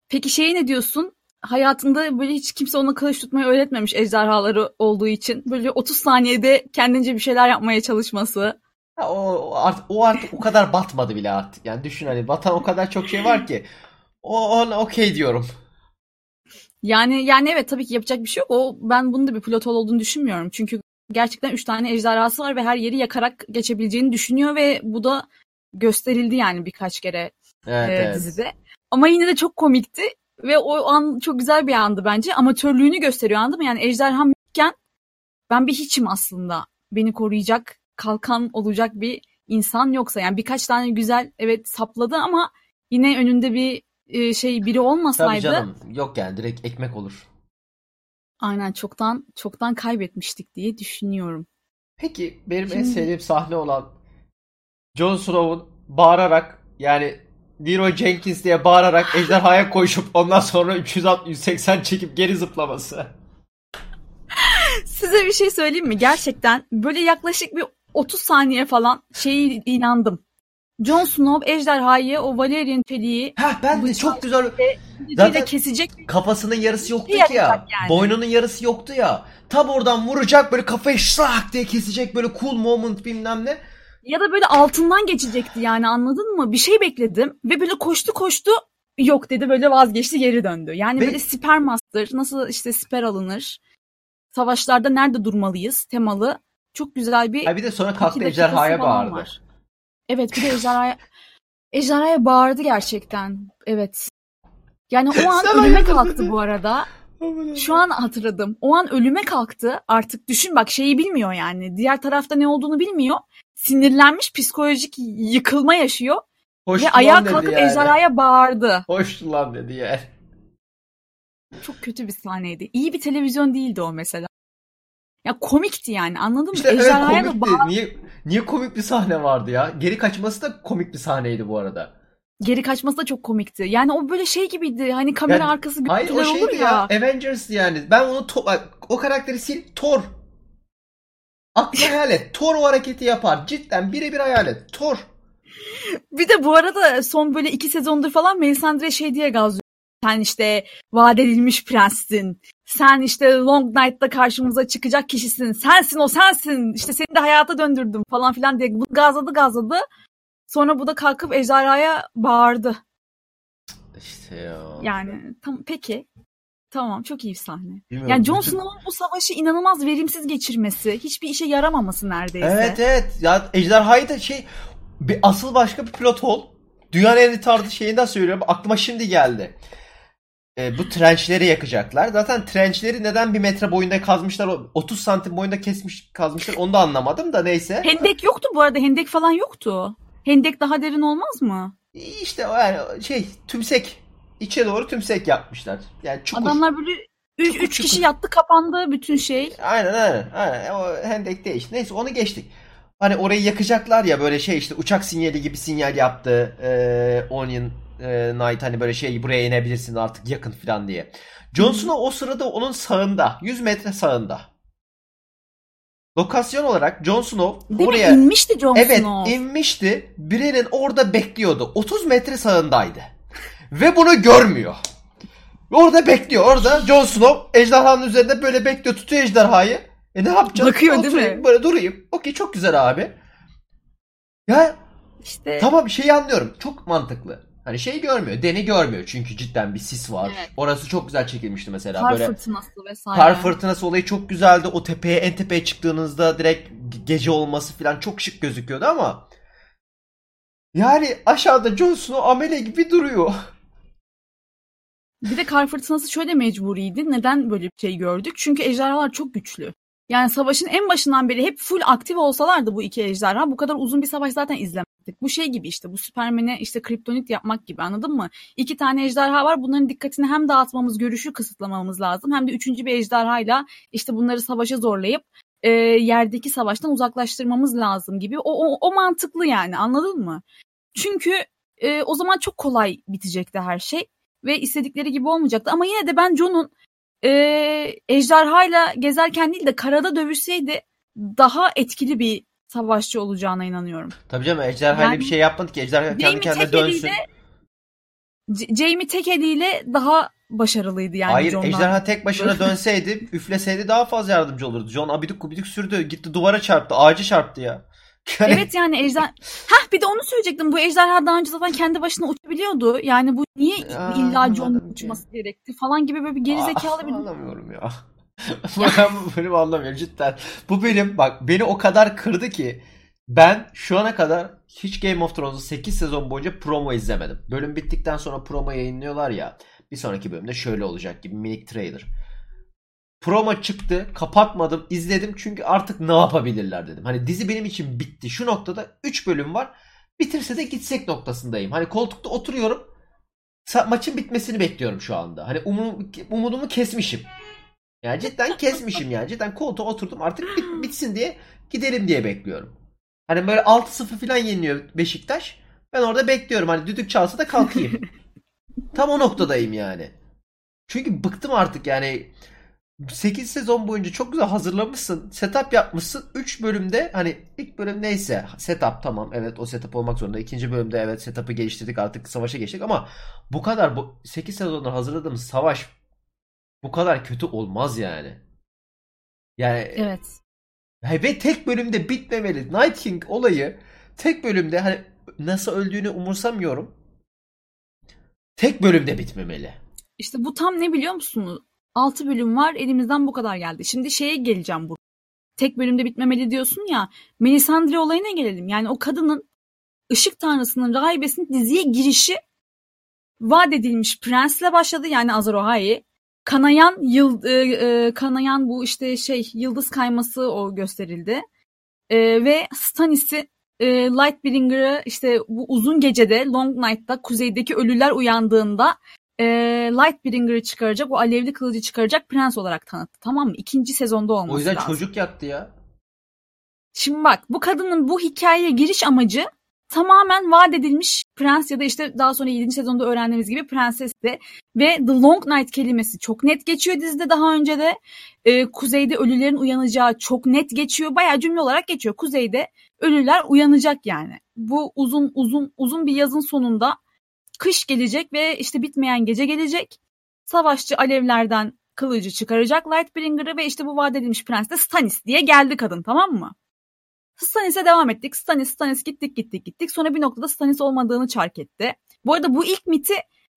Peki şey ne diyorsun? Hayatında böyle hiç kimse ona kılıç tutmayı öğretmemiş ejderhaları olduğu için. Böyle 30 saniyede kendince bir şeyler yapmaya çalışması. o, o artık, o artık o kadar batmadı bile artık. Yani düşün hani batan o kadar çok şey var ki. O ona okey diyorum. Yani yani evet tabii ki yapacak bir şey yok. O ben bunun da bir pilot olduğunu düşünmüyorum. Çünkü gerçekten 3 tane ejderhası var ve her yeri yakarak geçebileceğini düşünüyor ve bu da gösterildi yani birkaç kere Evet, e, evet. dizide. Ama yine de çok komikti ve o an çok güzel bir andı bence. Amatörlüğünü gösteriyor anladın mı? Yani ejderham yokken ben bir hiçim aslında. Beni koruyacak, kalkan olacak bir insan yoksa. Yani birkaç tane güzel evet sapladı ama yine önünde bir e, şey biri Tabii olmasaydı canım. Yok yani direkt ekmek olur. aynen çoktan çoktan kaybetmiştik diye düşünüyorum. Peki benim en Şimdi- sevdiğim sahne olan Jon Snow'un bağırarak yani Leroy Jenkins diye bağırarak ejderhaya koşup ondan sonra 360 180 çekip geri zıplaması. Size bir şey söyleyeyim mi? Gerçekten böyle yaklaşık bir 30 saniye falan şeyi inandım. Jon Snow ejderhayı o Valerian çeliği Ha ben de çok güzel Zaten- kesecek kafasının yarısı yoktu ki ya. yani. Boynunun yarısı yoktu ya. Tam oradan vuracak böyle kafayı şak diye kesecek böyle cool moment bilmem ne. ya da böyle altından geçecekti yani anladın mı? Bir şey bekledim ve böyle koştu koştu yok dedi böyle vazgeçti geri döndü. Yani Ve- böyle siper master nasıl işte siper alınır? Savaşlarda nerede durmalıyız temalı çok güzel bir Ha bir de sonra kalktı ejderhaya bağırdı. var. Evet bir de ejderhaya ejderhaya bağırdı gerçekten. Evet. Yani o an Sen ölüme kalktı bu arada. Şu an hatırladım. O an ölüme kalktı. Artık düşün bak şeyi bilmiyor yani. Diğer tarafta ne olduğunu bilmiyor. Sinirlenmiş psikolojik yıkılma yaşıyor. Hoş ve ayağa kalkıp yani. ejderhaya bağırdı. Hoş lan dedi yani. Çok kötü bir sahneydi. İyi bir televizyon değildi o mesela. Ya komikti yani anladın mı? Evet Ejderhaya da komikti. Niye, niye komik bir sahne vardı ya? Geri kaçması da komik bir sahneydi bu arada. geri kaçması da çok komikti. Yani o böyle şey gibiydi. Hani kamera Yani- arkası görüntüler olur şeydi ya. ya. Avengers yani. Ben onu o karakteri sil Thor. Aklına hayal et. Thor o hareketi yapar. Cidden birebir hayal et. Thor. bir de bu arada son böyle iki sezondur falan Melisandre şey diye gazlıyor. Sen işte vaat edilmiş prenssin. Sen işte Long Night'ta karşımıza çıkacak kişisin. Sensin o sensin. İşte seni de hayata döndürdüm falan filan diye bunu gazladı gazladı. Sonra bu da kalkıp ejderhaya bağırdı. İşte ya. Yani tam peki. Tamam çok iyi bir sahne. Bilmiyorum, Yani Jon Snow'un bu savaşı inanılmaz verimsiz geçirmesi, hiçbir işe yaramaması neredeyse. Evet evet. Ya ejderhayı da şey bir asıl başka bir plot hole. Dünyanın en tarzı şeyinden söylüyorum. Aklıma şimdi geldi. Ee, bu trençleri yakacaklar. Zaten trençleri neden bir metre boyunda kazmışlar, o 30 santim boyunda kesmiş kazmışlar onu da anlamadım da neyse. Hendek yoktu bu arada. Hendek falan yoktu. Hendek daha derin olmaz mı? İşte yani şey tümsek içe doğru tümsek yapmışlar. Yani çukur. Adamlar böyle 3 Çukur, kişi yattı kapandı bütün şey. Aynen aynen. aynen. O hendek değil. Neyse onu geçtik. Hani orayı yakacaklar ya böyle şey işte uçak sinyali gibi sinyal yaptı. Ee, Onion e, Knight hani böyle şey buraya inebilirsin artık yakın falan diye. Jon Snow o sırada onun sağında. 100 metre sağında. Lokasyon olarak Jon Snow Değil oraya mi? İnmişti Jon evet Snow. inmişti. Birinin orada bekliyordu. 30 metre sağındaydı. Ve bunu görmüyor. Orada bekliyor. Orada Jon Snow ejderhanın üzerinde böyle bekliyor. Tutuyor ejderhayı. E ne yapacağız? Bakıyor, değil Oturayım, mi? Böyle durayım. Okey çok güzel abi. Ya İşte tamam şeyi anlıyorum. Çok mantıklı. Hani şey görmüyor. Deni görmüyor. Çünkü cidden bir sis var. Evet. Orası çok güzel çekilmişti mesela. kar böyle fırtınası vesaire. Kar fırtınası olayı çok güzeldi. O tepeye en tepeye çıktığınızda direkt ge- gece olması falan çok şık gözüküyordu ama yani aşağıda Jon Snow amele gibi duruyor. Bir de kar fırtınası şöyle mecburiydi. Neden böyle bir şey gördük? Çünkü ejderhalar çok güçlü. Yani savaşın en başından beri hep full aktif olsalardı bu iki ejderha bu kadar uzun bir savaş zaten izlemezdik. Bu şey gibi işte bu Süpermen'e işte kriptonit yapmak gibi anladın mı? İki tane ejderha var bunların dikkatini hem dağıtmamız, görüşü kısıtlamamız lazım hem de üçüncü bir ejderhayla işte bunları savaşa zorlayıp e, yerdeki savaştan uzaklaştırmamız lazım gibi. O, o, o mantıklı yani anladın mı? Çünkü e, o zaman çok kolay bitecekti her şey ve istedikleri gibi olmayacaktı. Ama yine de ben Jon'un e, ejderhayla gezerken değil de karada dövüşseydi daha etkili bir savaşçı olacağına inanıyorum. Tabii canım ejderhayla Yani- bir şey yapmadı ki. Ejderha kendi Jamie kendine dönsün. Jamie tek eliyle daha başarılıydı yani Hayır Jon'dan. ejderha tek başına dönseydi üfleseydi daha fazla yardımcı olurdu. Jon abidik gubidik sürdü. Gitti duvara çarptı. Ağacı çarptı ya. Yani- Evet yani ejder... Hah bir de onu söyleyecektim. Bu ejderha daha önce zaten kendi başına uçabiliyordu. Yani bu niye illa ki. uçması gerekti falan gibi böyle bir gerizekalı bir... Anlamıyorum ya. ben bu bölümü anlamıyorum cidden. Bu bölüm bak beni o kadar kırdı ki ben şu ana kadar hiç Game of Thrones'u 8 sezon boyunca promo izlemedim. Bölüm bittikten sonra promo yayınlıyorlar ya. Bir sonraki bölümde şöyle olacak gibi minik trailer. Promo çıktı, kapatmadım, izledim çünkü artık ne yapabilirler dedim. Hani dizi benim için bitti. Şu noktada 3 bölüm var. Bitirse de gitsek noktasındayım. Hani koltukta oturuyorum. Maçın bitmesini bekliyorum şu anda. Hani umum, umudumu kesmişim. Yani cidden kesmişim yani. Cidden koltuğa oturdum artık bit- bitsin diye gidelim diye bekliyorum. Hani böyle 6-0 falan yeniliyor Beşiktaş. Ben orada bekliyorum. Hani düdük çalsa da kalkayım. Tam o noktadayım yani. Çünkü bıktım artık yani. 8 sezon boyunca çok güzel hazırlamışsın. Setup yapmışsın. 3 bölümde hani ilk bölüm neyse setup tamam evet o setup olmak zorunda. İkinci bölümde evet setup'ı geliştirdik artık savaşa geçtik ama bu kadar bu 8 sezonda hazırladığımız savaş bu kadar kötü olmaz yani. Yani Evet. ve tek bölümde bitmemeli. Night King olayı tek bölümde hani nasıl öldüğünü umursamıyorum. Tek bölümde bitmemeli. İşte bu tam ne biliyor musunuz? 6 bölüm var elimizden bu kadar geldi. Şimdi şeye geleceğim bu. Tek bölümde bitmemeli diyorsun ya. Melisandre olayına gelelim. Yani o kadının ışık tanrısının rahibesinin diziye girişi vaat edilmiş prensle başladı. Yani Azor. Kanayan yıl, e, e, kanayan bu işte şey yıldız kayması o gösterildi. E, ve Stannis'i e, Lightbringer'ı işte bu uzun gecede Long Night'ta kuzeydeki ölüler uyandığında e, Lightbringer'ı çıkaracak, o alevli kılıcı çıkaracak prens olarak tanıttı. Tamam mı? İkinci sezonda olması O yüzden lazım. çocuk yaktı ya. Şimdi bak bu kadının bu hikayeye giriş amacı tamamen vaat edilmiş prens ya da işte daha sonra 7. sezonda öğrendiğimiz gibi prensesti. Ve The Long Night kelimesi çok net geçiyor dizide daha önce de. Ee, kuzeyde ölülerin uyanacağı çok net geçiyor. Bayağı cümle olarak geçiyor. Kuzeyde ölüler uyanacak yani. Bu uzun uzun uzun bir yazın sonunda kış gelecek ve işte bitmeyen gece gelecek. Savaşçı alevlerden kılıcı çıkaracak Lightbringer'ı ve işte bu vaat edilmiş prens de Stannis diye geldi kadın tamam mı? Stannis'e devam ettik. Stannis, Stannis gittik gittik gittik. Sonra bir noktada Stannis olmadığını çark etti. Bu arada bu ilk miti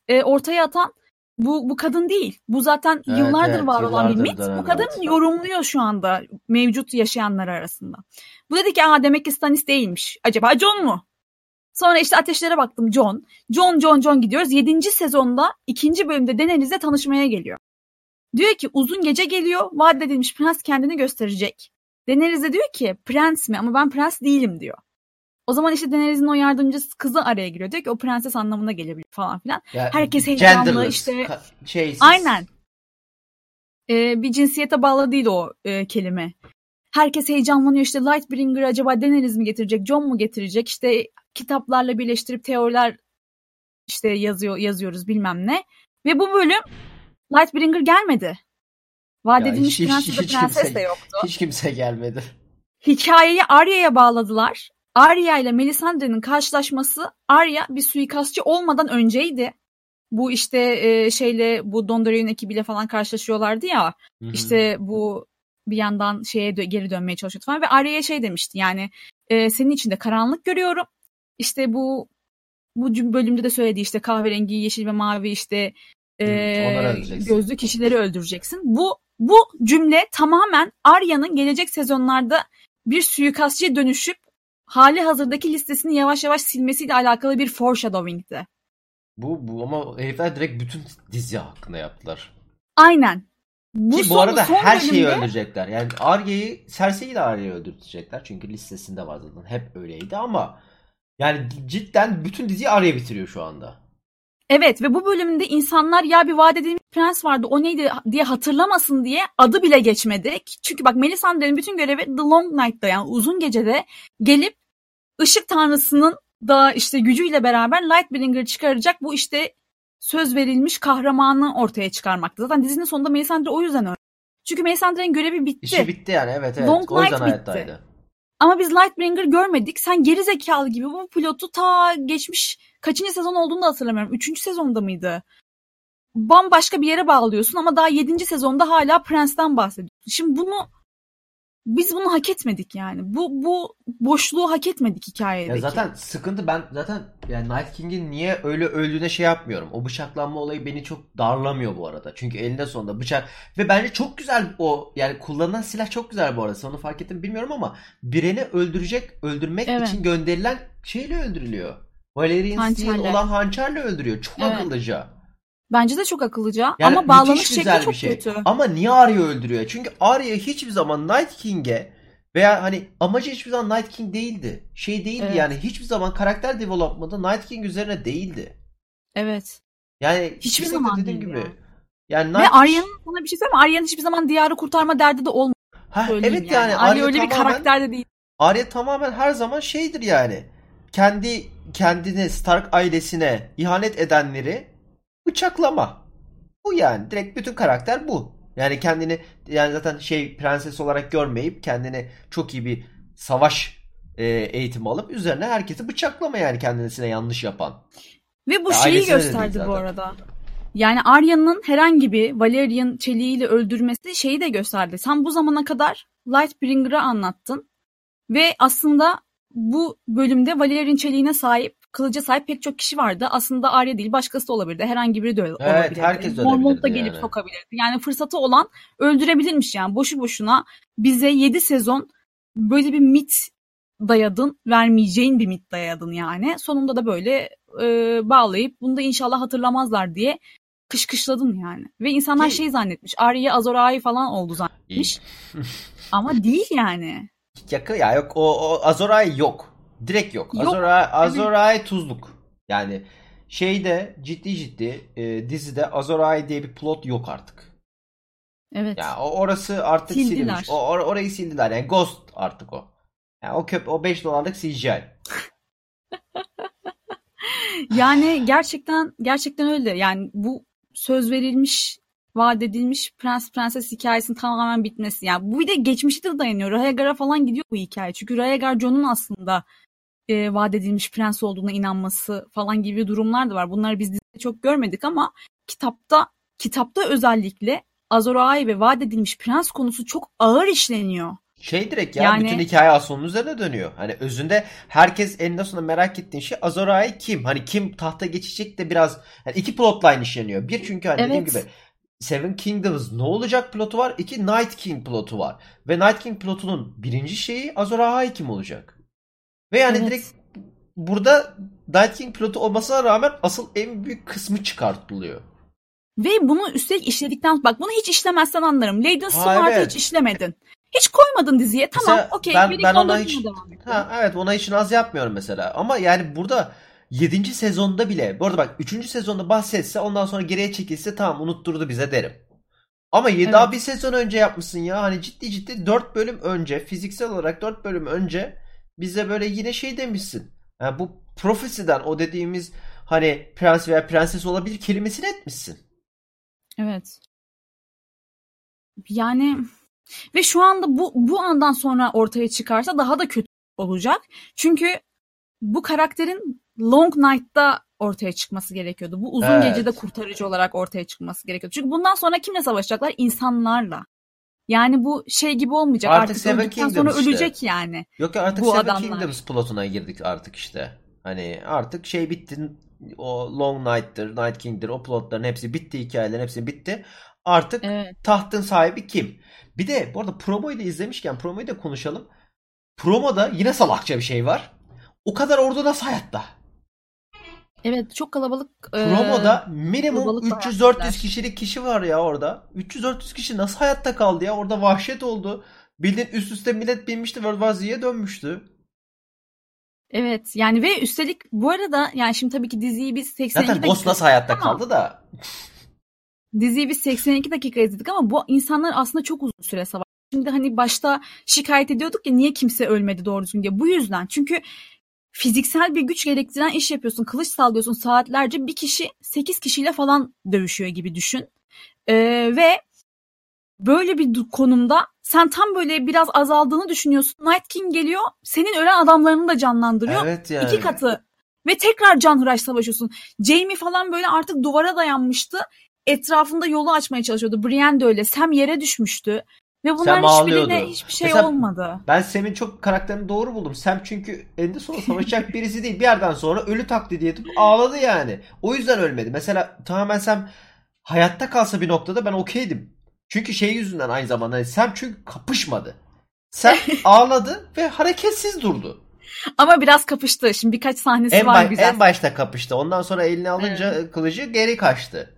e, ortaya atan bu bu kadın değil. Bu zaten Evet, yıllardır evet, var olan bir mit. Bu kadın evet. yorumluyor şu anda mevcut yaşayanlar arasında. Bu dedi ki aa demek ki Stannis değilmiş. Acaba Jon mu? Sonra işte ateşlere baktım Jon. Jon Jon Jon gidiyoruz. 7. sezonda ikinci bölümde Daenerys'le tanışmaya geliyor. Diyor ki uzun gece geliyor. Vaat edilmiş prens kendini gösterecek. Daenerys de diyor ki prens mi ama ben prens değilim diyor. O zaman işte Daenerys'in o yardımcısı kızı araya giriyor. Diyor ki o prenses anlamına gelebilir falan filan. Ya, Herkes heyecanlı, işte- şeysiz. Aynen. Ee, bir cinsiyete bağlı değil o e, kelime. Herkes heyecanlanıyor işte Lightbringer acaba Daenerys mi getirecek, Jon mu getirecek? İşte kitaplarla birleştirip teoriler işte yazıyor yazıyoruz bilmem ne. Ve bu bölüm Lightbringer gelmedi. Vaat Ya edilmiş hiç- prens hiç- prenses kimse- de yoktu. Hiç kimse gelmedi. Hikayeyi Arya'ya bağladılar. Arya ile Melisandre'nin karşılaşması Arya bir suikastçı olmadan önceydi. Bu işte e, şeyle bu Dondarrion ekibiyle falan karşılaşıyorlardı ya. Hı hı. İşte bu bir yandan şeye dö- geri dönmeye çalışıyordu falan ve Arya'ya şey demişti yani e, senin içinde karanlık görüyorum. İşte bu bu bölümde de söylediği işte kahverengi, yeşil ve mavi işte e, gözlü kişileri öldüreceksin. Bu bu cümle tamamen Arya'nın gelecek sezonlarda bir suikastçıya dönüşüp hali hazırdaki listesini yavaş yavaş silmesiyle alakalı bir foreshadowing'ti. Bu, bu ama herifler direkt bütün dizi hakkında yaptılar. Aynen. Bu, Ki bu son- arada son her şeyi bölümde- öldürecekler. Yani Arya'yı, Cersei'yi de Arya'yı öldürecekler. Çünkü listesinde var zaten. Hep öyleydi ama yani cidden bütün diziyi Arya bitiriyor şu anda. Evet ve bu bölümde insanlar ya bir vaat edilmiş prens vardı o neydi diye hatırlamasın diye adı bile geçmedi. Çünkü bak Melisandre'nin bütün görevi The Long Night'ta yani uzun gecede gelip ışık tanrısının da işte gücüyle beraber Lightbringer'ı çıkaracak bu işte söz verilmiş kahramanı ortaya çıkarmaktı. Zaten dizinin sonunda Melisandre o yüzden öldü. Çünkü Melisandre'nin görevi bitti. İşi bitti yani evet evet. Long o yüzden Night bitti. hayattaydı. Ama biz Lightbringer görmedik. Sen geri zekalı gibi bu pilotu ta geçmiş kaçıncı sezon olduğunu da hatırlamıyorum. Üçüncü sezonda mıydı? Bambaşka bir yere bağlıyorsun ama daha yedinci sezonda hala Prens'ten bahsediyorsun. Şimdi bunu biz bunu hak etmedik yani. Bu bu boşluğu hak etmedik hikayedeki. Ya zaten sıkıntı ben zaten yani Night King'in niye öyle öldüğüne şey yapmıyorum. O bıçaklanma olayı beni çok darlamıyor bu arada. Çünkü elinde sonunda bıçak ve bence çok güzel o yani kullanılan silah çok güzel bu arada. Onu fark ettin mi bilmiyorum ama birini öldürecek, öldürmek Evet. için gönderilen şeyle öldürülüyor. Valerian Steel olan hançerle öldürüyor. Çok Evet. akıllıca. Bence de çok akıllıca Yani ama bağlanış şekli çok bir şey. kötü. Ama niye Arya öldürüyor? Çünkü Arya hiçbir zaman Night King'e veya hani amacı hiçbir zaman Night King değildi. Şey değildi Evet. yani hiçbir zaman karakter development'ı Night King üzerine değildi. Evet. Yani Hiçbir zaman dediğim değil gibi. ya. Yani Ve Night Arya'nın sana bir şey söyleyeyim? Arya'nın hiçbir zaman diyarı kurtarma derdi de olmadı. Ha, evet yani, Arya, Arya, öyle bir tamamen karakter de değil. Arya tamamen her zaman şeydir yani. Kendi kendine Stark ailesine ihanet edenleri bıçaklama. Bu yani direkt bütün karakter bu. Yani kendini yani zaten şey prenses olarak görmeyip kendini çok iyi bir savaş e, eğitimi alıp üzerine herkesi bıçaklama yani kendisine yanlış yapan. Ve bu Ya şeyi gösterdi bu arada. Yani Arya'nın herhangi bir Valerian çeliğiyle öldürmesi şeyi de gösterdi. Sen bu zamana kadar Lightbringer'ı anlattın. Ve aslında bu bölümde Valerian çeliğine sahip, kılıca sahip pek çok kişi vardı. Aslında Arya değil başkası da olabilirdi. Herhangi biri de Evet, olabilirdi. herkes de Mormont da gelip yani. sokabilirdi. Yani fırsatı olan öldürebilirmiş yani. Boşu boşuna bize 7 sezon böyle bir mit dayadın, vermeyeceğin bir mit dayadın yani. Sonunda da böyle e, bağlayıp bunu da inşallah hatırlamazlar diye kışkışladın yani. Ve insanlar Ki- şey zannetmiş. Arya Azor Ahai falan oldu zannetmiş. Ama değil yani. Yakın ya yok o, o Azor Ahai yok. Direkt yok. Yok, Azor Azor Ahai tuzluk. Yani şeyde ciddi ciddi e, dizide Azor Ahai diye bir plot yok artık. Evet. Ya o orası artık Sildiler. silmiş. O or- orayı sildiler. Yani Ghost artık o. Yani o köp o 5 dolarlık CGI. Yani gerçekten gerçekten öyle. Yani bu söz verilmiş vaat edilmiş prens prenses hikayesinin tamamen bitmesi. Yani bu bir de geçmişte de dayanıyor. Rhaegar'a falan gidiyor bu hikaye. Çünkü Rhaegar Jon'un aslında e, vaat edilmiş prens olduğuna inanması falan gibi durumlar da var. Bunları biz dizide çok görmedik ama kitapta kitapta özellikle Azor Ahai ve vaat edilmiş prens konusu çok ağır işleniyor. Şey direkt ya Yani- bütün hikaye aslında onun üzerine dönüyor. Hani özünde herkes eninde sonunda merak ettiğin şey Azor Ahai kim? Hani kim tahta geçecek de biraz yani iki plotline işleniyor. Bir çünkü hani dediğim Evet. gibi Seven Kingdoms ne olacak plotu var. İki Night King plotu var. Ve Night King plotunun birinci şeyi Azor Ahai kim olacak? Ve yani Evet. direkt burada Night King plotu olmasına rağmen asıl en büyük kısmı çıkartılıyor. Ve bunu üstelik işledikten bak bunu hiç işlemezsen anlarım. Leyden Smart'ı evet. hiç işlemedin. Hiç koymadın diziye. Tamam okey. ben- ben ona hiç-. Ha evet ona hiç naz yapmıyorum mesela. Ama yani burada 7. sezonda bile bu arada bak 3. sezonda bahsetse ondan sonra geriye çekilse tamam unutturdu bize derim. Ama yedi- Evet. daha bir sezon önce yapmışsın ya. Hani ciddi ciddi 4 bölüm önce fiziksel olarak 4 bölüm önce bize böyle yine şey demişsin. Yani bu profesiden o dediğimiz hani prens veya prenses olabilir kelimesini etmişsin. Evet. Yani ve şu anda bu bu andan sonra ortaya çıkarsa daha da kötü olacak. Çünkü bu karakterin Long Night'ta ortaya çıkması gerekiyordu. Bu uzun Evet. gecede kurtarıcı olarak ortaya çıkması gerekiyordu. Çünkü bundan sonra kimle savaşacaklar? İnsanlarla. Yani bu şey gibi olmayacak. Artık Artık, Seven öldükten sonra Kingdoms işte. ölecek yani. Yok ya artık Bu Seven adamlar. Kingdoms plotuna girdik artık işte. Hani artık şey bitti. O Long Night'tır, Night King'dir o plotların hepsi bitti. Hikayelerin hepsi bitti. Artık Evet. tahtın sahibi kim? Bir de bu arada promoyu da izlemişken promoyu da konuşalım. Promoda yine salakça bir şey var. O kadar ordu nasıl hayatta? Evet çok kalabalık. e, Promoda minimum kalabalık 300-400 hayatlar. kişilik kişi var ya orada. 300-400 kişi nasıl hayatta kaldı ya? Orada vahşet oldu. Bildiğin üst üste millet binmişti World War Z'ye dönmüştü. Evet yani ve üstelik bu arada yani şimdi tabii ki diziyi biz 82 Zaten Ghost nasıl hayatta Ama- kaldı da. diziyi biz 82 dakika izledik ama bu insanlar aslında çok uzun süre savaş. Şimdi hani başta şikayet ediyorduk ya niye kimse ölmedi doğru düzgün diye. Bu yüzden çünkü fiziksel bir güç gerektiren iş yapıyorsun. Kılıç sallıyorsun saatlerce bir kişi 8 kişiyle falan dövüşüyor gibi düşün. Ee, ve böyle bir konumda sen tam böyle biraz azaldığını düşünüyorsun. Night King geliyor senin ölen adamlarını da canlandırıyor. Evet yani. İki katı. Ve tekrar canhıraş savaşıyorsun. Jamie falan böyle artık duvara dayanmıştı. Etrafında yolu açmaya çalışıyordu. Brienne de öyle. Sam yere düşmüştü. Ve bunların ağlıyordu. hiçbirine hiçbir şey Mesela- olmadı. Ben Sam'in çok karakterini doğru buldum. Sam çünkü eninde sonunda savaşacak birisi değil. Bir yerden sonra ölü taklidi edip ağladı yani. O yüzden ölmedi. Mesela tamamen Sam hayatta kalsa bir noktada ben okeydim. Çünkü şey yüzünden aynı zamanda hani Sam çünkü kapışmadı. Sam ağladı ve hareketsiz durdu. Ama biraz kapıştı. Şimdi birkaç sahnesi En, var güzel. en başta kapıştı. Ondan sonra elini alınca kılıcı geri kaçtı.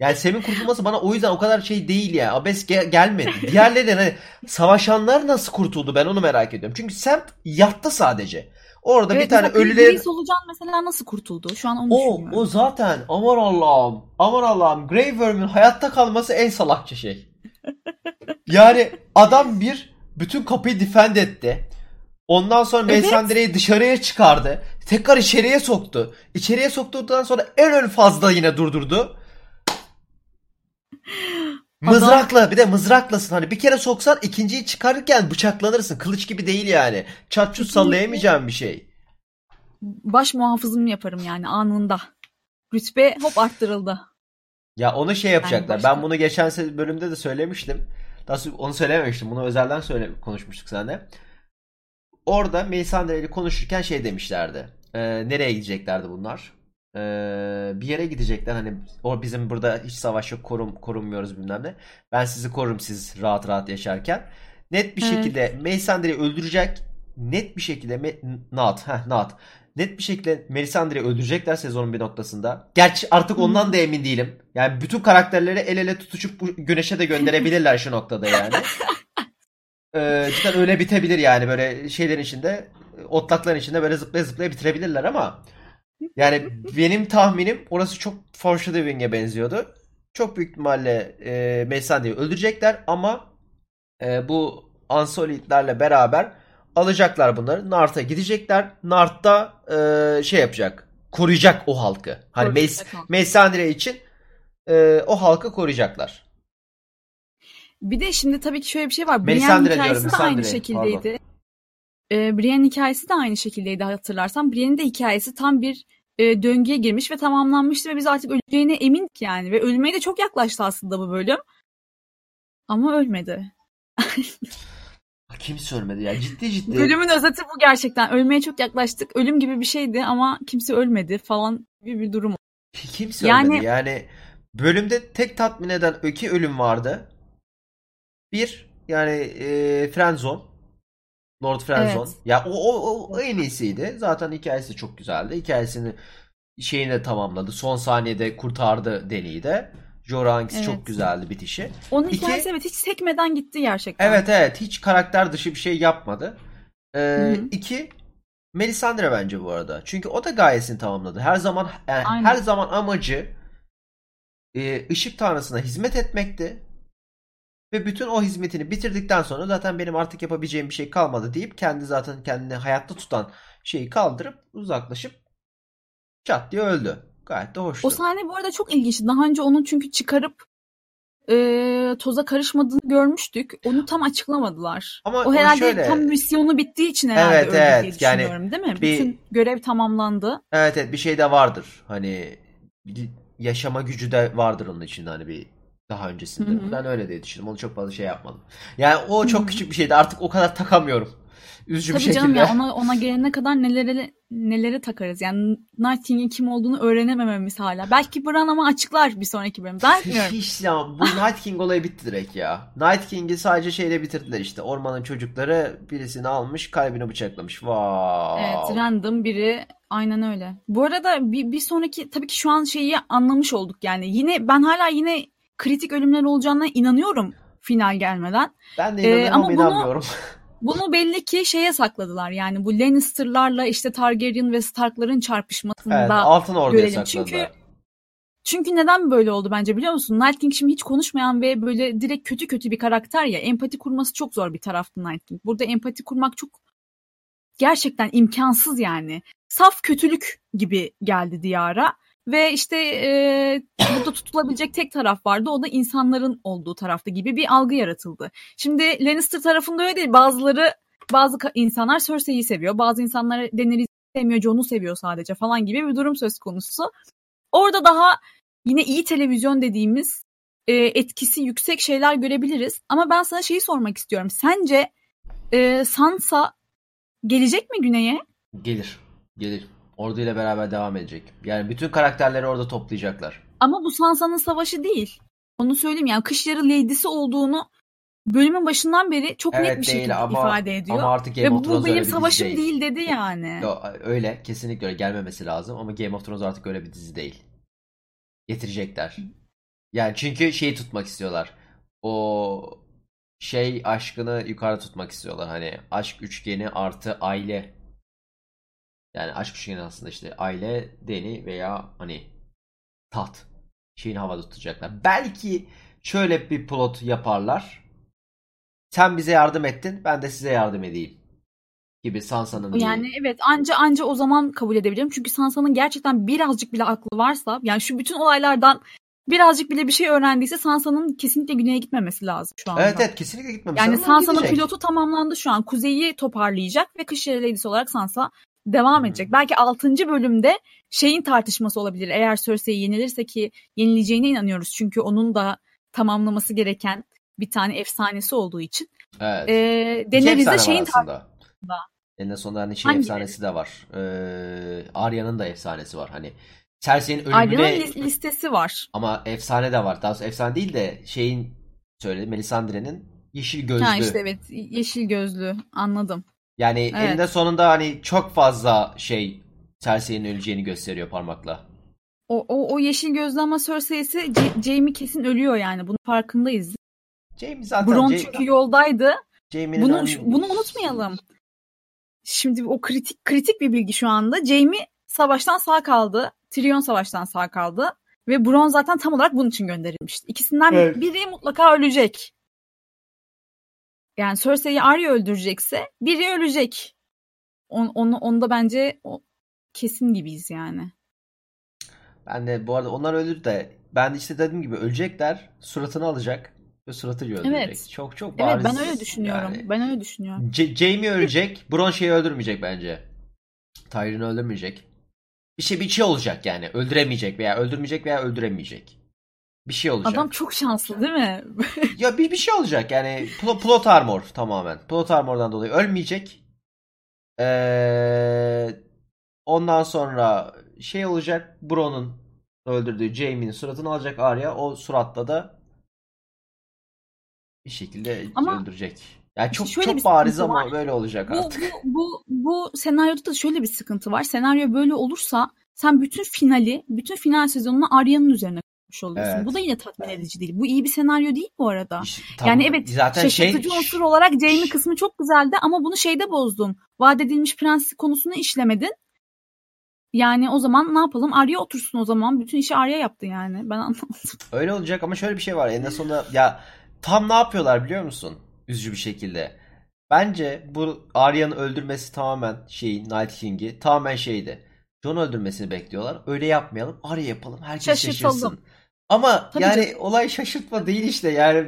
Yani Sam'in kurtulması bana o yüzden o kadar şey değil ya. Abes ge- gelmedi. Diğerleri hani savaşanlar nasıl kurtuldu ben onu merak ediyorum. Çünkü Sam yattı sadece. Orada Evet, bir tane ölülerin Chris Solucan mesela nasıl kurtuldu? Şu an onu o düşünüyorum. o zaten aman Allah'ım aman Allah'ım Grey Worm'ün hayatta kalması en salakça şey. Yani adam bir bütün kapıyı defend etti. Ondan sonra Evet. Melisandre'yi dışarıya çıkardı. Tekrar içeriye soktu. İçeriye soktuktan sonra en ön fazla yine durdurdu. Mızrakla bir de mızraklasın hani bir kere soksan ikinciyi çıkarırken bıçaklanırsın. Kılıç gibi değil yani. Çat çut Kesinlikle. sallayamayacağın bir şey. Baş muhafızım yaparım yani anında. Rütbe hop arttırıldı. Ya onu şey yapacaklar. başka- Ben bunu geçen bölümde de söylemiştim. Daha sonra onu söylememiştim. Bunu özelden söyle konuşmuştuk seninle. Orada Melisandre ile konuşurken şey demişlerdi. Ee, nereye gideceklerdi bunlar? Ee, bir yere gidecekler. Hani o bizim burada hiç savaş yok, korum korunmuyoruz bilmem ne. Ben sizi korurum siz rahat rahat yaşarken. Net bir Evet. şekilde Melisandre'yi öldürecek. Net bir şekilde Me- Nat, heh, Nat. Net bir şekilde Melisandre'yi öldürecekler sezonun bir noktasında. Gerçi artık ondan da emin değilim. Yani bütün karakterleri el ele tutuşup güneşe de gönderebilirler şu noktada yani. Ee, cidden öyle bitebilir yani böyle şeylerin içinde otlakların içinde böyle zıplaya zıplaya bitirebilirler ama yani benim tahminim orası çok foreshadowing'e benziyordu. Çok büyük ihtimalle e, Melisandre'yi öldürecekler ama e, bu Unsolid'lerle beraber alacaklar bunları. Nart'a gidecekler. Nart'ta e, şey yapacak. Koruyacak o halkı. Hani halkı. Melisandre için e, o halkı koruyacaklar. Bir de şimdi tabii ki şöyle bir şey var. Brienne Melisandre hikayesi diyorum, de aynı şekildeydi. Ee, Brienne'in hikayesi de aynı şekildeydi hatırlarsan. Brienne'in de hikayesi tam bir e, döngüye girmiş ve tamamlanmıştı ve biz artık öleceğine emindik yani. Ve ölmeye de çok yaklaştı aslında bu bölüm. Ama ölmedi. Kimse ölmedi ya. Ciddi ciddi. Bölümün özeti bu gerçekten. Ölmeye çok yaklaştık. Ölüm gibi bir şeydi ama kimse ölmedi falan gibi bir durum. Kimse Yani- ölmedi. Yani bölümde tek tatmin eden iki ölüm vardı. Bir yani e, Frenzone. Lord Frenzone. Evet. Ya o, o, o en iyisiydi. Zaten hikayesi çok güzeldi. Hikayesini şeyini de tamamladı. Son saniyede kurtardı Deni'yi de. Jorahangis Evet. çok güzeldi bitişi. Onun İki- hikayesi evet hiç sekmeden gitti gerçekten. Evet evet hiç karakter dışı bir şey yapmadı. Ee, hı. iki Melisandre bence bu arada. Çünkü o da gayesini tamamladı. Her zaman yani Aynen. her zaman amacı e, ışık tanrısına hizmet etmekti. Ve bütün o hizmetini bitirdikten sonra zaten benim artık yapabileceğim bir şey kalmadı deyip kendi zaten kendini hayatta tutan şeyi kaldırıp uzaklaşıp çat diye öldü. Gayet de hoştu. O sahne bu arada çok ilginçti. Daha önce onun çünkü çıkarıp e, toza karışmadığını görmüştük. Onu tam açıklamadılar. Ama o herhalde şöyle- tam misyonu bittiği için herhalde Evet, öldü evet. diye Yani düşünüyorum değil mi? bir- Bütün görev tamamlandı. Evet evet bir şey de vardır. Hani yaşama gücü de vardır onun içinde hani bir daha öncesinde. Hı hı. Ben öyle diye düşündüm. Onu çok fazla şey yapmadım. Yani o çok Hı hı. küçük bir şeydi. Artık o kadar takamıyorum. Üzücü Tabii bir şekilde. canım ya ona, ona gelene kadar nelere nelere takarız. Yani Night King'in kim olduğunu öğrenemememiz hala. Belki Bran ama açıklar bir sonraki bölüm. Ben bilmiyorum. hiç ya bu Night King olayı bitti direkt ya. Night King'i sadece şeyle bitirdiler işte. Ormanın çocukları birisini almış kalbini bıçaklamış. Wow. Evet random biri aynen öyle. Bu arada bir, bir sonraki tabii ki şu an şeyi anlamış olduk yani. Yine ben hala yine kritik ölümler olacağına inanıyorum final gelmeden. Ben de Ee, inanıyorum ama ama bunu- inanmıyorum. Bunu belli ki şeye sakladılar yani bu Lannister'larla işte Targaryen ve Stark'ların çarpışmasında. Evet, Altın Ordu'ya görelim. sakladılar. Çünkü- Çünkü neden böyle oldu bence biliyor musun? Night King şimdi hiç konuşmayan ve böyle direkt kötü kötü bir karakter ya. Empati kurması çok zor bir taraftı Night King. Burada empati kurmak çok gerçekten imkansız yani. Saf kötülük gibi geldi diyara. Ve işte e, burada tutulabilecek tek taraf vardı. O da insanların olduğu tarafta gibi bir algı yaratıldı. Şimdi Lannister tarafında öyle değil. Bazıları bazı insanlar Cersei'yi seviyor. Bazı insanlar Daenerys'i sevmiyor. Jon'u seviyor sadece falan gibi bir durum söz konusu. Orada daha yine iyi televizyon dediğimiz e, etkisi yüksek şeyler görebiliriz. Ama ben sana şeyi sormak istiyorum. Sence e, Sansa gelecek mi güneye? Gelir. Gelir. Orduyla beraber devam edecek. Yani bütün karakterleri orada toplayacaklar. Ama bu Sansa'nın savaşı değil. Onu söyleyeyim yani kış yarı lady'si olduğunu bölümün başından beri çok net Evet bir değil şekilde ama ifade ediyor. ama artık Game Ve of bu Thrones öyle benim savaşım değil. değil. dedi yani. Yo, öyle kesinlikle öyle gelmemesi lazım ama Game of Thrones artık öyle bir dizi değil. Getirecekler. Yani çünkü şeyi tutmak istiyorlar. O şey aşkını yukarı tutmak istiyorlar. Hani aşk üçgeni artı aile. Yani aşk üçgeni aslında işte aile, deni veya hani taht. Şeyini havada tutacaklar. Belki şöyle bir plot yaparlar. Sen bize yardım ettin, ben de size yardım edeyim. Gibi Sansa'nın Yani evet anca anca o zaman kabul edebilirim. Çünkü Sansa'nın gerçekten birazcık bile aklı varsa yani şu bütün olaylardan birazcık bile bir şey öğrendiyse Sansa'nın kesinlikle güneye gitmemesi lazım şu anda. Evet evet kesinlikle gitmemiş. Yani Sansa'nın pilotu tamamlandı şu an. Kuzeyi toparlayacak ve Kış Lady'si olarak Sansa devam Hmm. edecek. Belki 6. bölümde şeyin tartışması olabilir. Eğer Cersei yenilirse ki yenileceğine inanıyoruz. Çünkü onun da tamamlaması gereken bir tane efsanesi olduğu için. Evet. Ee, İki Daenerys efsane de var şeyin aslında. En sonunda hani şey Hangi? efsanesi de var. Ee, Arya'nın da efsanesi var. Hani Cersei'nin ölümüne Arya'nın lis- listesi var. ama efsane de var. Daha doğrusu efsane değil de şeyin söyledi Melisandre'nin yeşil gözlü. Ha işte evet yeşil gözlü anladım. Yani Evet. elinde sonunda hani çok fazla şey Cersei'nin öleceğini gösteriyor parmakla. O, o, o yeşil gözlü ama Cersei'si Jaime kesin ölüyor yani. Bunun farkındayız. Jaime zaten Bron Ja- çünkü yoldaydı. Bunu ölüm- bunu unutmayalım. Şimdi o kritik kritik bir bilgi şu anda. Jaime savaştan sağ kaldı. Tyrion savaştan sağ kaldı. Ve Bron zaten tam olarak bunun için gönderilmişti. İkisinden Evet. biri mutlaka ölecek. Yani Cersei'yi Arya öldürecekse biri ölecek. On, onu, onda bence o, kesin gibiyiz yani. Ben de bu arada onlar ölür de ben de işte dediğim gibi ölecekler. Suratını alacak. ve suratıyla öldürecek. Evet. Çok çok Evet bariz. ben öyle düşünüyorum. yani. Ben öyle düşünüyorum. J- Jamie ölecek. Bron şeyi öldürmeyecek bence. Tyrion'u öldürmeyecek. Bir şey bir şey olacak yani. Öldüremeyecek veya öldürmeyecek veya öldüremeyecek. Bir şey olacak. Adam çok şanslı değil mi? Ya bir bir şey olacak yani pl- plot armor tamamen. Plot armor'dan dolayı ölmeyecek. Ee, ondan sonra şey olacak. Bron'un öldürdüğü Jaime'nin suratını alacak Arya. O suratla da bir şekilde Ama öldürecek. Yani çok şöyle çok bariz ama var. böyle olacak bu, artık. bu, bu, bu senaryoda da şöyle bir sıkıntı var. Senaryo böyle olursa sen bütün finali, bütün final sezonunu Arya'nın üzerine kurmuş oluyorsun. Evet. Bu da yine tatmin edici değil. Bu iyi bir senaryo değil bu arada. İşte Yani tam- evet zaten şey şaşırtıcı unsur olarak Jamie kısmı çok güzeldi ama bunu şeyde bozdun. Vaat edilmiş prens konusunu işlemedin. Yani o zaman ne yapalım? Arya otursun o zaman. Bütün işi Arya yaptı yani. Ben anlamadım. Öyle olacak ama şöyle bir şey var. En sonunda ya tam ne yapıyorlar biliyor musun? Üzücü bir şekilde. Bence bu Arya'nın öldürmesi tamamen şeyin Night King'i tamamen şeydi. Jon öldürmesini bekliyorlar. Öyle yapmayalım. Arya yapalım. Herkes Şaşırtalım. şaşırsın. Ama Tabii yani canım. olay şaşırtma değil işte yani.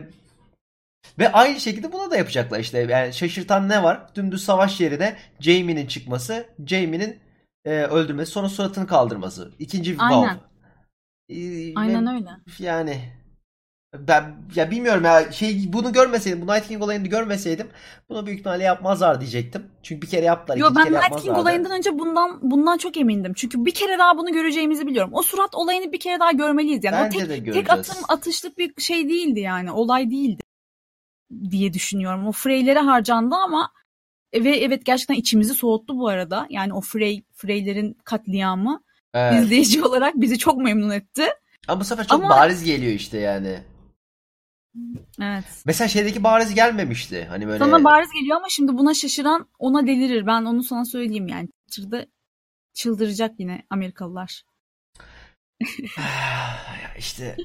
Ve aynı şekilde bunu da yapacaklar işte. Yani şaşırtan ne var? Dümdüz savaş yerine Jaime'nin çıkması, Jaime'nin e, öldürmesi, sonra suratını kaldırması. İkinci bir Aynen. Ee, Aynen ve- öyle. yani ben ya bilmiyorum ya şey bunu görmeseydim bu Night King olayını görmeseydim bunu büyük ihtimalle yapmazlar diyecektim. Çünkü bir kere yaptılar. Yo ben kere Night King olayından önce bundan bundan çok emindim. Çünkü bir kere daha bunu göreceğimizi biliyorum. O surat olayını bir kere daha görmeliyiz. Yani Bence o tek, de tek göreceğiz. atım atışlık bir şey değildi yani. Olay değildi diye düşünüyorum. O Frey'lere harcandı ama e, ve evet gerçekten içimizi soğuttu bu arada. Yani o Frey Frey'lerin katliamı Evet. izleyici olarak bizi çok memnun etti. Ama bu sefer çok Ama- bariz geliyor işte yani. Evet. Mesela şeydeki bariz gelmemişti. Hani böyle Sana bariz geliyor ama şimdi buna şaşıran ona delirir. Ben onu sana söyleyeyim yani. Twitter'da çıldıracak yine Amerikalılar. Ya işte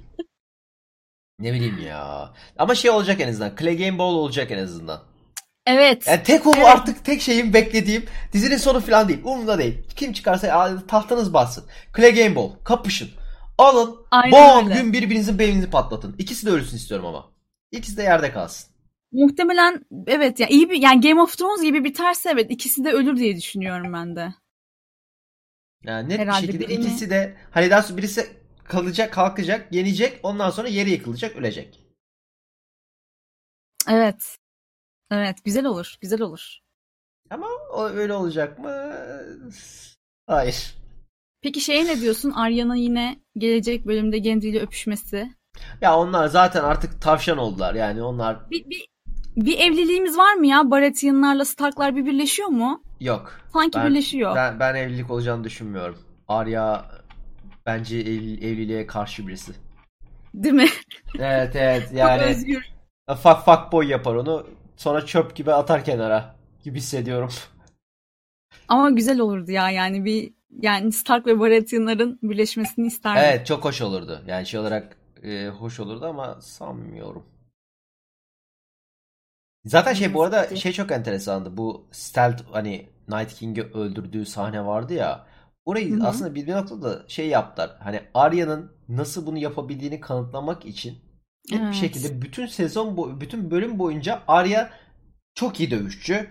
ne bileyim ya. Ama şey olacak en azından. Clay Game Ball olacak en azından. Evet. Yani tek o Evet. artık tek şeyim beklediğim dizinin sonu falan değil. Umurumda değil. Kim çıkarsa tahtanız bassın. Clay Game Ball. Kapışın. Alın. Aynen Bom öyle. gün birbirinizin beyninizi patlatın. İkisi de ölüsün istiyorum ama. İkisi de yerde kalsın. Muhtemelen evet ya iyi bir yani Game of Thrones gibi biterse evet ikisi de ölür diye düşünüyorum ben de. Yani net Herhalde bir şekilde birini- ikisi de hani daha sonra birisi kalacak, kalkacak, yenecek. Ondan sonra yere yıkılacak, ölecek. Evet. Evet güzel olur. Güzel olur. Ama o öyle olacak mı? Hayır. Peki şeye ne diyorsun? Arya'nın yine gelecek bölümde Gendry ile öpüşmesi. Ya onlar zaten artık tavşan oldular. Yani onlar Bir, bir, bir evliliğimiz var mı ya? Baratheonlarla Starklar bir birleşiyor mu? yok. Sanki Ben- birleşiyor. Ben, ben evlilik olacağını düşünmüyorum. Arya bence ev- evliliğe karşı birisi. Değil mi? Evet evet Çok yani özgür. fuck fuck boy yapar onu. Sonra çöp gibi atar kenara gibi hissediyorum. Ama güzel olurdu ya yani bir yani Stark ve Baratheonların birleşmesini isterdim. Evet çok hoş olurdu. Yani şey olarak e, hoş olurdu ama sanmıyorum. Zaten şey bu arada şey çok enteresandı. Bu stealth hani Night King'i öldürdüğü sahne vardı ya. Orayı Hı hı. aslında bir noktada şey yaptılar. Hani Arya'nın nasıl bunu yapabildiğini kanıtlamak için net bir Evet. şekilde bütün sezon bu bütün bölüm boyunca Arya çok iyi dövüşçü.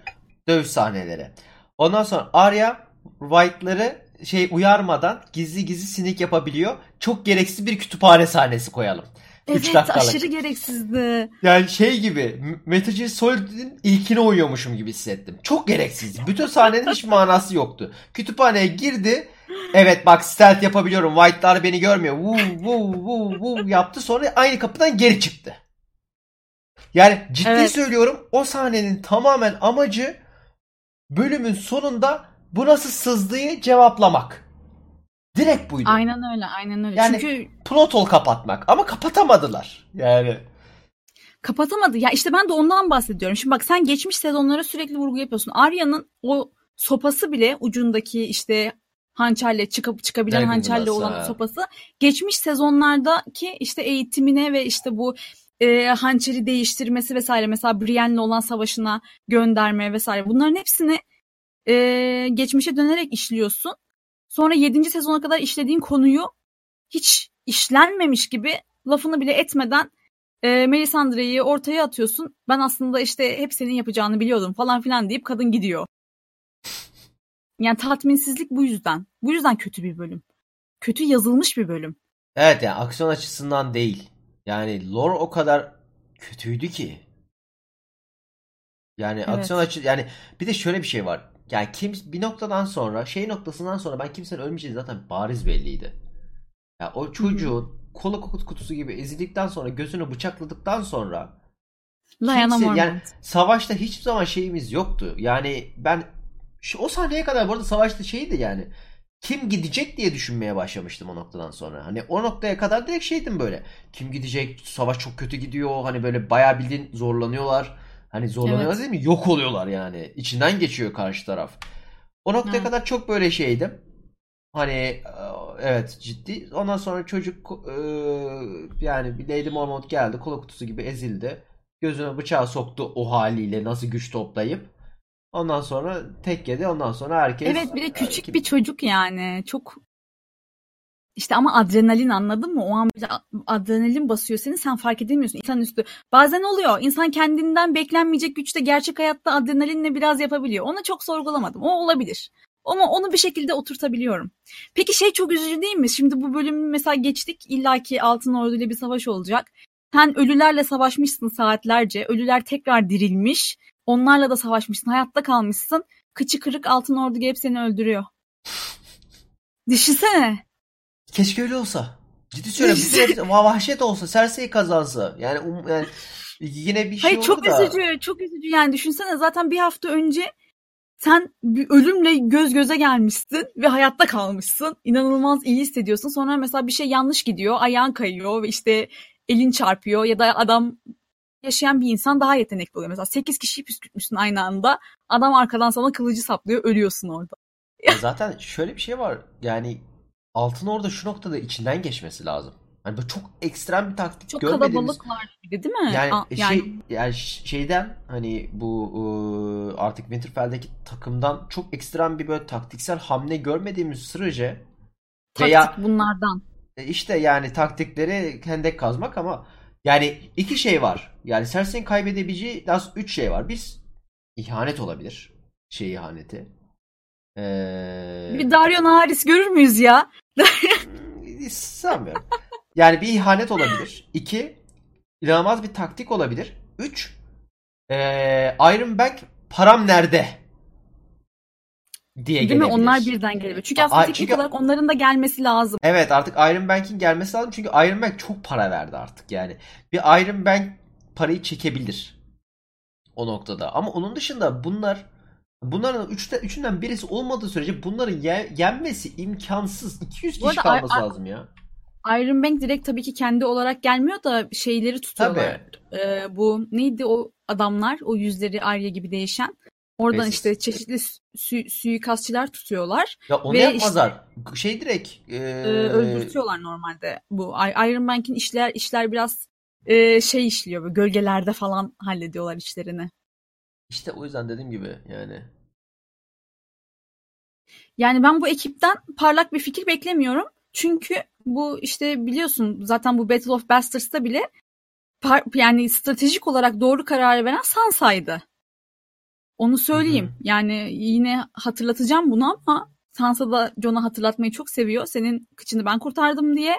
Dövüş sahneleri. Ondan sonra Arya White'ları şey uyarmadan gizli gizli sinik yapabiliyor. Çok gereksiz bir kütüphane sahnesi koyalım. Evet aşırı gereksizdi. Yani şey gibi Metal Gear Solid'in ilkine uyuyormuşum gibi hissettim. Çok gereksizdi. Bütün sahnenin hiç manası yoktu. Kütüphaneye girdi. Evet bak stealth yapabiliyorum. White'lar beni görmüyor. Woo, woo, woo, woo yaptı. Sonra aynı kapıdan geri çıktı. Yani ciddi Evet. söylüyorum o sahnenin tamamen amacı bölümün sonunda bu nasıl sızdığı cevaplamak. Direkt buydu. Aynen öyle aynen öyle. Yani- Çünkü Plot hole kapatmak. Ama kapatamadılar. Yani. kapatamadı. Ya işte ben de ondan bahsediyorum. Şimdi bak sen geçmiş sezonlara sürekli vurgu yapıyorsun. Arya'nın o sopası bile ucundaki işte hançerle çıkıp çıkabilen hançerle olan ha. sopası geçmiş sezonlardaki işte eğitimine ve işte bu e, hançeri değiştirmesi vesaire mesela Brienne'le olan savaşına gönderme vesaire bunların hepsini e, geçmişe dönerek işliyorsun. Sonra 7. sezona kadar işlediğin konuyu hiç işlenmemiş gibi lafını bile etmeden e, Melisandre'yi ortaya atıyorsun. Ben aslında işte hep senin yapacağını biliyordum falan filan deyip kadın gidiyor. Yani tatminsizlik bu yüzden. Bu yüzden kötü bir bölüm. Kötü yazılmış bir bölüm. Evet yani aksiyon açısından değil. Yani lore o kadar kötüydü ki. Yani Evet. aksiyon açı yani bir de şöyle bir şey var. Yani kim bir noktadan sonra şey noktasından sonra ben kimsenin ölmeyeceği zaten bariz belliydi. Ya o çocuğun kola kutusu gibi ezildikten sonra gözünü bıçakladıktan sonra Dayanamam. yani savaşta hiçbir zaman şeyimiz yoktu. Yani ben şu, o sahneye kadar bu arada savaşta şeydi yani. Kim gidecek diye düşünmeye başlamıştım o noktadan sonra. Hani o noktaya kadar direkt şeydim böyle. Kim gidecek? Savaş çok kötü gidiyor. Hani böyle bayağı bildiğin zorlanıyorlar. Hani zorlanıyorlar Evet. değil mi? Yok oluyorlar yani. İçinden geçiyor karşı taraf. O noktaya Evet. kadar çok böyle şeydim. Hani e, evet ciddi. Ondan sonra çocuk e, yani bir Lady Mormont geldi. Kola kutusu gibi ezildi. Gözüne bıçağı soktu o haliyle nasıl güç toplayıp. Ondan sonra tek yedi. Ondan sonra herkes Evet bir de küçük Kim- bir çocuk yani. Çok işte ama adrenalin anladın mı? O an adrenalin basıyor seni sen fark edemiyorsun. İnsan üstü. Bazen oluyor. İnsan kendinden beklenmeyecek güçte gerçek hayatta adrenalinle biraz yapabiliyor. Onu çok sorgulamadım. O olabilir. Ama onu bir şekilde oturtabiliyorum. Peki şey çok üzücü değil mi? Şimdi bu bölümü mesela geçtik. İlla ki Altın Ordu ile bir savaş olacak. Sen ölülerle savaşmışsın saatlerce. Ölüler tekrar dirilmiş. Onlarla da savaşmışsın. Hayatta kalmışsın. Kıçı kırık Altın Ordu gelip seni öldürüyor. Düşünsene. Keşke öyle olsa. Ciddi söylüyorum. Va- vahşet olsa. Cersei kazansa. Yani, um- yani yine bir şey Hayır çok da. üzücü, çok üzücü yani düşünsene zaten bir hafta önce sen bir ölümle göz göze gelmişsin ve hayatta kalmışsın. İnanılmaz iyi hissediyorsun. Sonra mesela bir şey yanlış gidiyor, ayağın kayıyor ve işte elin çarpıyor ya da adam yaşayan bir insan daha yetenekli oluyor. Mesela 8 kişiyi püskürtmüşsün aynı anda. Adam arkadan sana kılıcı saplıyor, ölüyorsun orada. Ya zaten şöyle bir şey var. Yani Altın Orda şu noktada içinden geçmesi lazım. Hani böyle çok ekstrem bir taktik Çok görmediğimiz. kalabalıklar bir de değil mi? Yani, Aa, şey yani şeyden hani bu ıı, artık Winterfell'deki takımdan çok ekstrem bir böyle taktiksel hamle görmediğimiz sürece veya taktik bunlardan. E, İşte yani taktikleri hendek kazmak ama yani iki şey var. Yani Cersei'nin kaybedebileceği az üç şey var. Bir ihanet olabilir. Şey ihaneti. Ee, Bir Dario Naharis görür müyüz ya? sanmıyorum. Yani bir ihanet olabilir. İki inanılmaz bir taktik olabilir. Üç ee, Iron Bank param nerede? diye Değil mi? gelebilir. Onlar birden gelebilir. Çünkü aslında teknik çünkü- olarak onların da gelmesi lazım. Evet artık Iron Bank'in gelmesi lazım çünkü Iron Bank çok para verdi artık yani. Bir Iron Bank parayı çekebilir o noktada. Ama onun dışında bunlar bunların üçte, üçünden birisi olmadığı sürece bunların ye- yenmesi imkansız. 200 Bu kişi arada kalması I- lazım ya. Iron Bank direkt tabii ki kendi olarak gelmiyor da şeyleri tutuyorlar. Ee, bu neydi o adamlar? O yüzleri Arya gibi değişen. Oradan Neyse. işte çeşitli su- suikastçiler tutuyorlar. Ya onu Ve yapmazlar. Şey direkt e, Ee, öldürtüyorlar normalde. Bu Iron Bank'in işler işler biraz e, şey işliyor. Böyle gölgelerde falan hallediyorlar işlerini. İşte o yüzden dediğim gibi yani. Yani ben bu ekipten parlak bir fikir beklemiyorum. Çünkü bu işte biliyorsun zaten bu Battle of Bastards'ta bile yani stratejik olarak doğru kararı veren Sansa'ydı. Onu söyleyeyim. Hı hı. Yani yine hatırlatacağım bunu ama Sansa da Jon'a hatırlatmayı çok seviyor. Senin kıçını ben kurtardım diye.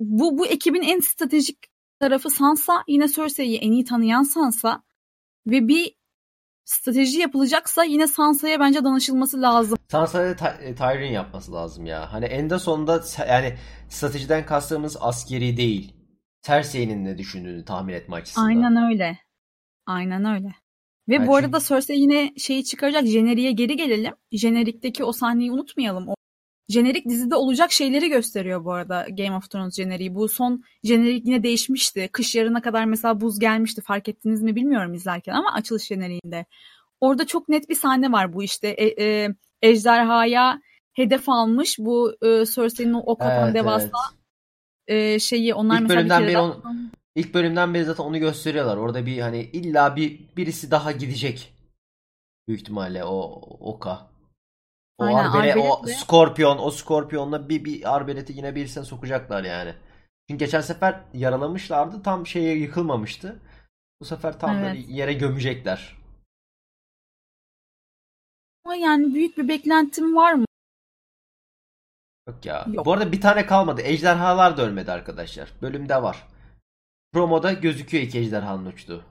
Bu bu ekibin en stratejik tarafı Sansa. Yine Cersei'yi en iyi tanıyan Sansa. Ve bir strateji yapılacaksa yine Sansa'ya bence danışılması lazım. Sansa'ya Ty- e, Tyrion yapması lazım ya. Hani eninde sonunda se- yani stratejiden kastığımız askeri değil. Cersei'nin ne düşündüğünü tahmin etme açısından. Aynen öyle. Aynen öyle. Ve Yani bu arada çünkü- Cersei yine şeyi çıkaracak. Jeneriğe geri gelelim. Jenerikteki o sahneyi unutmayalım. O jenerik dizide olacak şeyleri gösteriyor bu arada Game of Thrones jeneriği. Bu son jenerik yine değişmişti. Kış yarına kadar mesela buz gelmişti. Fark ettiniz mi bilmiyorum izlerken ama açılış jeneriğinde. Orada çok net bir sahne var bu işte. E, e, ejderhaya hedef almış bu e, Cersei'nin o ok atan Evet, devasa evet. e, şeyi onlar İlk mesela bir bölümden kere beri daha- onu- İlk bölümden beri zaten onu gösteriyorlar. Orada bir hani illa bir birisi daha gidecek. Büyük ihtimalle o oka. O Aynen, arbele, o arbeletle- skorpiyon, o skorpiyonla bir bir arbeleti yine birisine sokacaklar yani. Çünkü geçen sefer yaralamışlardı. Tam şeye yıkılmamıştı. Bu sefer tam Evet. böyle yere gömecekler. Ama yani büyük bir beklentim var mı? Yok ya. Yok. Bu arada bir tane kalmadı. Ejderhalar da ölmedi arkadaşlar. Bölümde var. Promoda gözüküyor iki ejderhanın uçtuğu.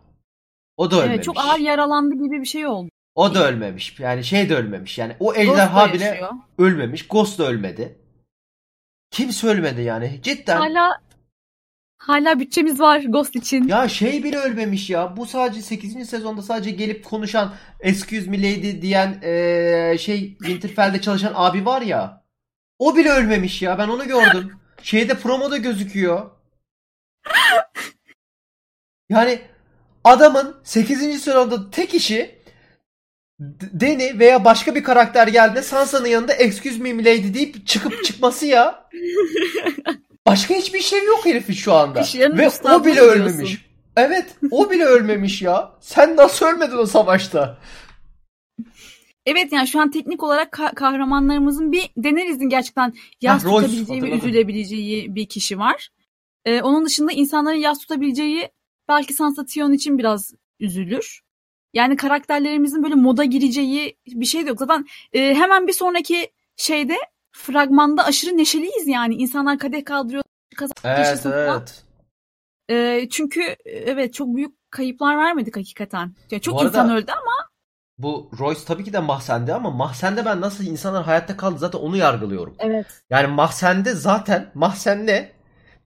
O da ölmemiş. Evet, çok ağır yaralandı gibi bir şey oldu. O da ölmemiş. Yani şey de ölmemiş. Yani o Ghost ejderha da bile yaşıyor. ölmemiş. Ghost da ölmedi. Kimse ölmedi yani. Cidden. Hala hala bütçemiz var Ghost için. Ya şey bile ölmemiş ya. Bu sadece 8. sezonda sadece gelip konuşan Excuse me lady diyen eee, şey Winterfell'de çalışan abi var ya. O bile ölmemiş ya. Ben onu gördüm. Şeyde promoda gözüküyor. Yani adamın 8. sezonda tek işi D- Dany veya başka bir karakter geldiğinde Sansa'nın yanında excuse me lady deyip çıkıp çıkması ya. Başka hiçbir şey yok herifin şu anda. Ve o bile diyorsun. ölmemiş. Evet, o bile ölmemiş ya. Sen nasıl ölmedin o savaşta? Evet yani şu an teknik olarak ka- kahramanlarımızın bir Daenerys'in gerçekten yas Ha, tutabileceği ve üzülebileceği bir kişi var. Ee, onun dışında insanların yas tutabileceği belki Sansa Tion için biraz üzülür. Yani karakterlerimizin böyle moda gireceği bir şey de yok. Zaten e, hemen bir sonraki şeyde fragmanda aşırı neşeliyiz yani. İnsanlar kadeh kaldırıyor. kazak Evet, evet. Ee, çünkü e, evet çok büyük kayıplar vermedik hakikaten. Yani çok arada- insan öldü ama Bu Royce tabii ki de mahzende ama mahzende ben nasıl insanlar hayatta kaldı zaten onu yargılıyorum. evet. Yani mahzende zaten mahzen ne?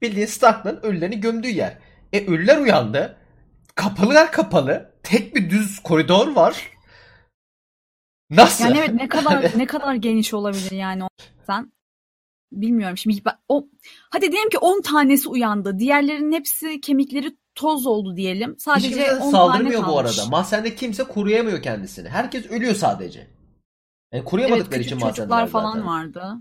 Bildiğin Stark'ların ölülerini gömdüğü yer. E ölüler uyandı. Kapılar kapalı. Tek bir düz koridor var. Nasıl? Yani evet ne kadar ne kadar geniş olabilir yani o sen bilmiyorum şimdi ben- o hadi diyelim ki 10 tanesi uyandı. Diğerlerinin hepsi kemikleri toz oldu diyelim. Hiç Sadece kimse 10 tane saldırmıyor bu kalmış. arada. Mahzende kimse koruyamıyor kendisini. Herkes ölüyor sadece. Yani Evet koruyamadıkları küçük için mahzendeler çocuklar falan zaten. vardı.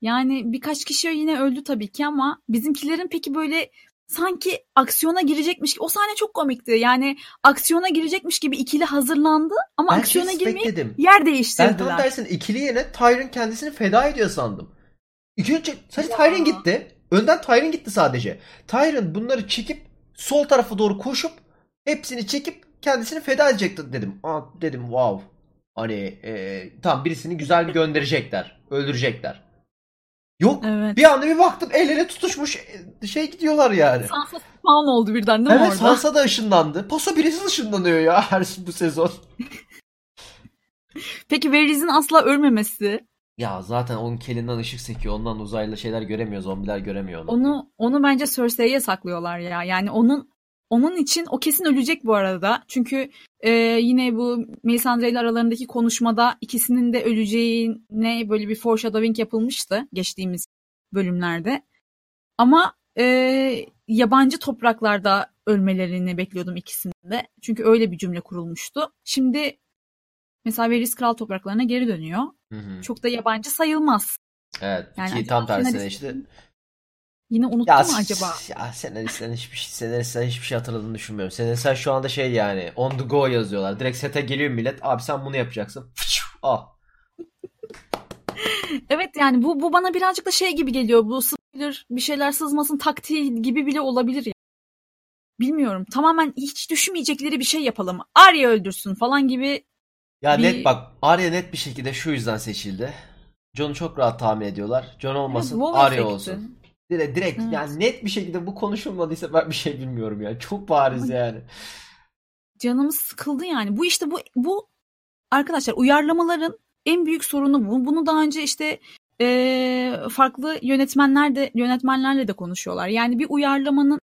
Yani birkaç kişi yine öldü tabii ki ama bizimkilerin peki böyle sanki aksiyona girecekmiş o sahne çok komikti. Yani aksiyona girecekmiş gibi ikili hazırlandı ama Ben aksiyona şey girmeyip bekledim. yer Ben değiştirdiler. tam tersine ikili yerine Tyrion kendisini feda ediyor sandım. İki önce sadece Ya. Tyrion gitti. Önden Tyrion gitti sadece. Tyrion bunları çekip sol tarafa doğru koşup hepsini çekip kendisini feda edecekti dedim. Aa, dedim wow. Hani e, tam birisini güzel bir gönderecekler. Öldürecekler. Yok. Evet. Bir anda bir baktım el ele tutuşmuş e, şey gidiyorlar yani. Sansa spawn oldu birden değil mi Evet orada? Sansa da ışınlandı. Paso birisi ışınlanıyor ya her bu sezon. Peki Varys'in asla ölmemesi. Ya zaten onun kelinden ışık sekiyor. Ondan uzaylı şeyler göremiyor. Zombiler göremiyor onu. Onu onu bence Cersei'ye saklıyorlar ya. Yani onun onun için o kesin ölecek bu arada. Çünkü e, yine bu Melisandre ile aralarındaki konuşmada ikisinin de öleceğine böyle bir foreshadowing yapılmıştı geçtiğimiz bölümlerde. Ama e, yabancı topraklarda ölmelerini bekliyordum ikisinin de. Çünkü öyle bir cümle kurulmuştu. Şimdi mesela Varys kral topraklarına geri dönüyor. Hı hı. Çok da yabancı sayılmaz. Evet. Yani ki acaba tam tersine işte. Yine unuttu Ya, mu acaba? ya senaristlerin hiçbir, şey- senaristlerin hiçbir şey hatırladığını düşünmüyorum. Senaristler şu anda şey yani on the go yazıyorlar. Direkt sete geliyor millet. Abi sen bunu yapacaksın. Al. Evet yani bu bu bana birazcık da şey gibi geliyor. Bu spoiler bir şeyler sızmasın taktiği gibi bile olabilir ya. Bilmiyorum. Tamamen hiç düşünmeyecekleri bir şey yapalım. Arya öldürsün falan gibi. Ya Bir- net bak Arya net bir şekilde şu yüzden seçildi. John'u çok rahat tahmin ediyorlar. John olmasın Evet, Arya efekti. olsun. Direkt, direkt Evet. yani net bir şekilde bu konuşulmadıysa ben bir şey bilmiyorum ya. Çok bariz yani. Canımız sıkıldı yani. Bu işte bu bu arkadaşlar uyarlamaların en büyük sorunu bu. Bunu daha önce işte eee, farklı yönetmenler de yönetmenlerle de konuşuyorlar. Yani bir uyarlamanın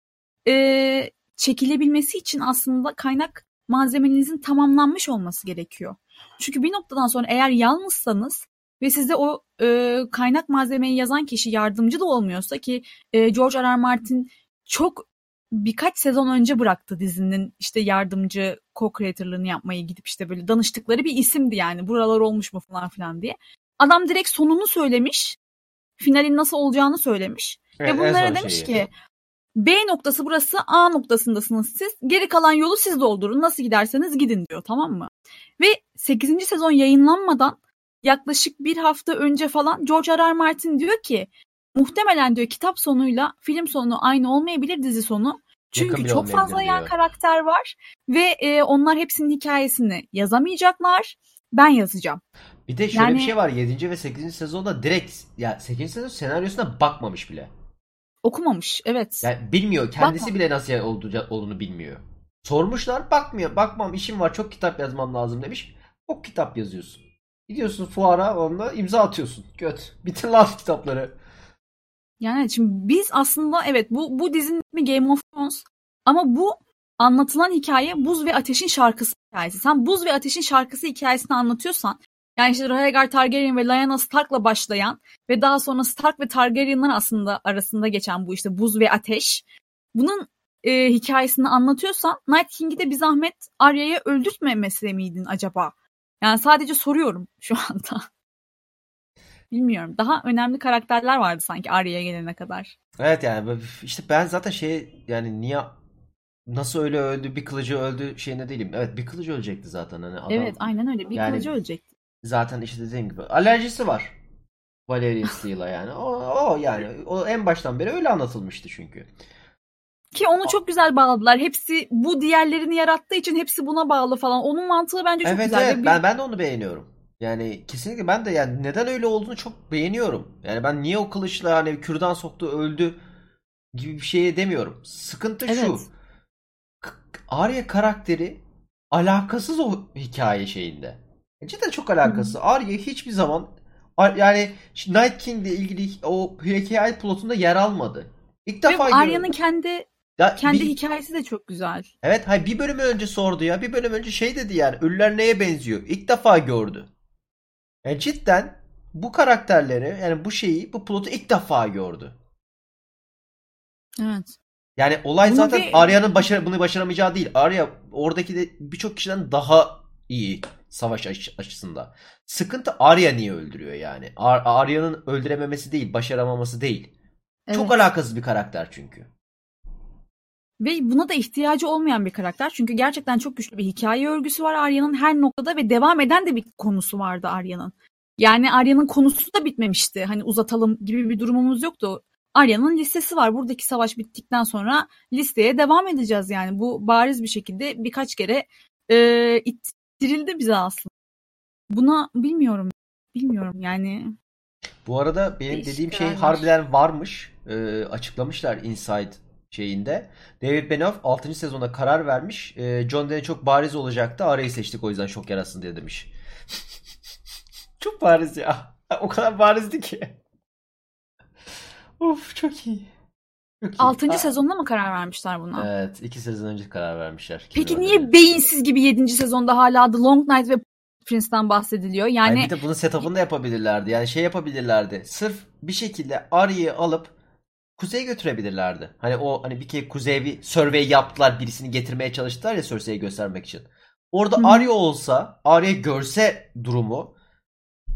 eee, çekilebilmesi için aslında kaynak malzemenizin tamamlanmış olması gerekiyor. Çünkü bir noktadan sonra eğer yalnızsanız ve size o e, kaynak malzemeyi yazan kişi yardımcı da olmuyorsa ki e, George R. R. Martin çok birkaç sezon önce bıraktı dizinin işte yardımcı co-creator'lığını yapmayı gidip işte böyle danıştıkları bir isimdi yani buralar olmuş mu falan filan diye. Adam direkt sonunu söylemiş. Finalin nasıl olacağını söylemiş. Evet, Ve bunlara demiş şeyi. ki B noktası burası A noktasındasınız siz. Geri kalan yolu siz doldurun. Nasıl giderseniz gidin diyor tamam mı? Ve 8. sezon yayınlanmadan yaklaşık bir hafta önce falan George R. R. Martin diyor ki muhtemelen diyor kitap sonuyla film sonu aynı olmayabilir dizi sonu. Çünkü çok fazla yan diyor. karakter var ve e, onlar hepsinin hikayesini yazamayacaklar. Ben yazacağım. Bir de şöyle bir Yani- şey var. 7. ve 8. sezonda direkt ya 8. sezon senaryosuna bakmamış bile. Okumamış. Evet. Yani bilmiyor. Kendisi Bakma. bile nasıl oldu- olduğunu bilmiyor. Sormuşlar bakmıyor. Bakmam işim var çok kitap yazmam lazım demiş. O kitap yazıyorsun. Gidiyorsun fuara onunla imza atıyorsun. Göt. Bitir lan kitapları. Yani şimdi biz aslında evet bu bu dizinin ismi Game of Thrones ama bu anlatılan hikaye Buz ve Ateş'in şarkısı hikayesi. Sen Buz ve Ateş'in şarkısı hikayesini anlatıyorsan yani işte Rhaegar Targaryen ve Lyanna Stark'la başlayan ve daha sonra Stark ve Targaryen'lar aslında arasında geçen bu işte Buz ve Ateş. Bunun e, hikayesini anlatıyorsan Night King'i de bir zahmet Arya'ya öldürtmemesi miydin acaba? Yani sadece soruyorum şu anda. Bilmiyorum. Daha önemli karakterler vardı sanki Arya'ya gelene kadar. Evet yani işte ben zaten şey yani niye nasıl öyle öldü bir kılıcı öldü şeyine değilim. Evet bir kılıcı ölecekti zaten hani adam Evet aynen öyle. Bir Yani- kılıcı ölecekti. zaten işte dediğim gibi alerjisi var. Valerian Steele'a yani. O, o yani o en baştan beri öyle anlatılmıştı çünkü. Ki onu çok güzel bağladılar. Hepsi bu diğerlerini yarattığı için hepsi buna bağlı falan. Onun mantığı bence çok Evet güzel. evet ben ben de onu beğeniyorum. Yani kesinlikle ben de yani neden öyle olduğunu çok beğeniyorum. Yani ben niye o kılıçla hani kürdan soktu öldü gibi bir şey demiyorum. Sıkıntı şu. Evet. K- Arya karakteri alakasız o hikaye şeyinde. Cidden çok alakasız. Arya hiçbir zaman yani Night King'le ilgili o hikaye plotunda yer almadı. İlk defa Arya'nın kendi Ya kendi bir- hikayesi de çok güzel. Evet hay bir bölüm önce sordu ya. Bir bölüm önce şey dedi yani. Ölüler neye benziyor? İlk defa gördü. Yani cidden bu karakterleri yani bu şeyi bu plotu ilk defa gördü. Evet. Yani olay Bunu zaten bir- Arya'nın başar bunu başaramayacağı değil. Arya oradaki de birçok kişiden daha iyi savaş aç- açısında. Sıkıntı Arya niye öldürüyor yani? Ar- Arya'nın öldürememesi değil, başaramaması değil. Çok Evet. alakasız bir karakter çünkü. Ve buna da ihtiyacı olmayan bir karakter. Çünkü gerçekten çok güçlü bir hikaye örgüsü var Arya'nın her noktada ve devam eden de bir konusu vardı Arya'nın. Yani Arya'nın konusu da bitmemişti. Hani uzatalım gibi bir durumumuz yoktu. Arya'nın listesi var. Buradaki savaş bittikten sonra listeye devam edeceğiz yani. Bu bariz bir şekilde birkaç kere e, ittirildi bize aslında. Buna bilmiyorum. Bilmiyorum yani. Bu arada benim Değişik dediğim şey harbiden varmış. Ee, açıklamışlar Inside şeyinde. David Benioff 6. sezonda karar vermiş. Ee, John Dene çok bariz olacaktı. Arya'yı seçtik o yüzden şok yaratsın diye demiş. çok bariz ya. O kadar barizdi ki. Of çok iyi. Çok iyi. 6. Aa, sezonda mı karar vermişler buna? Evet. iki sezon önce karar vermişler. Peki 2014'te. niye beyinsiz gibi 7. sezonda hala The Long Night ve Prince'ten bahsediliyor? Ay Yani bir de bunun setup'ını da yapabilirlerdi. Yani şey yapabilirlerdi. Sırf bir şekilde Arya'yı alıp kuzeye götürebilirlerdi. Hani o hani bir kere kuzeye bir survey yaptılar. Birisini getirmeye çalıştılar ya Cersei'ye göstermek için. Orada Hı. Arya olsa, Arya görse durumu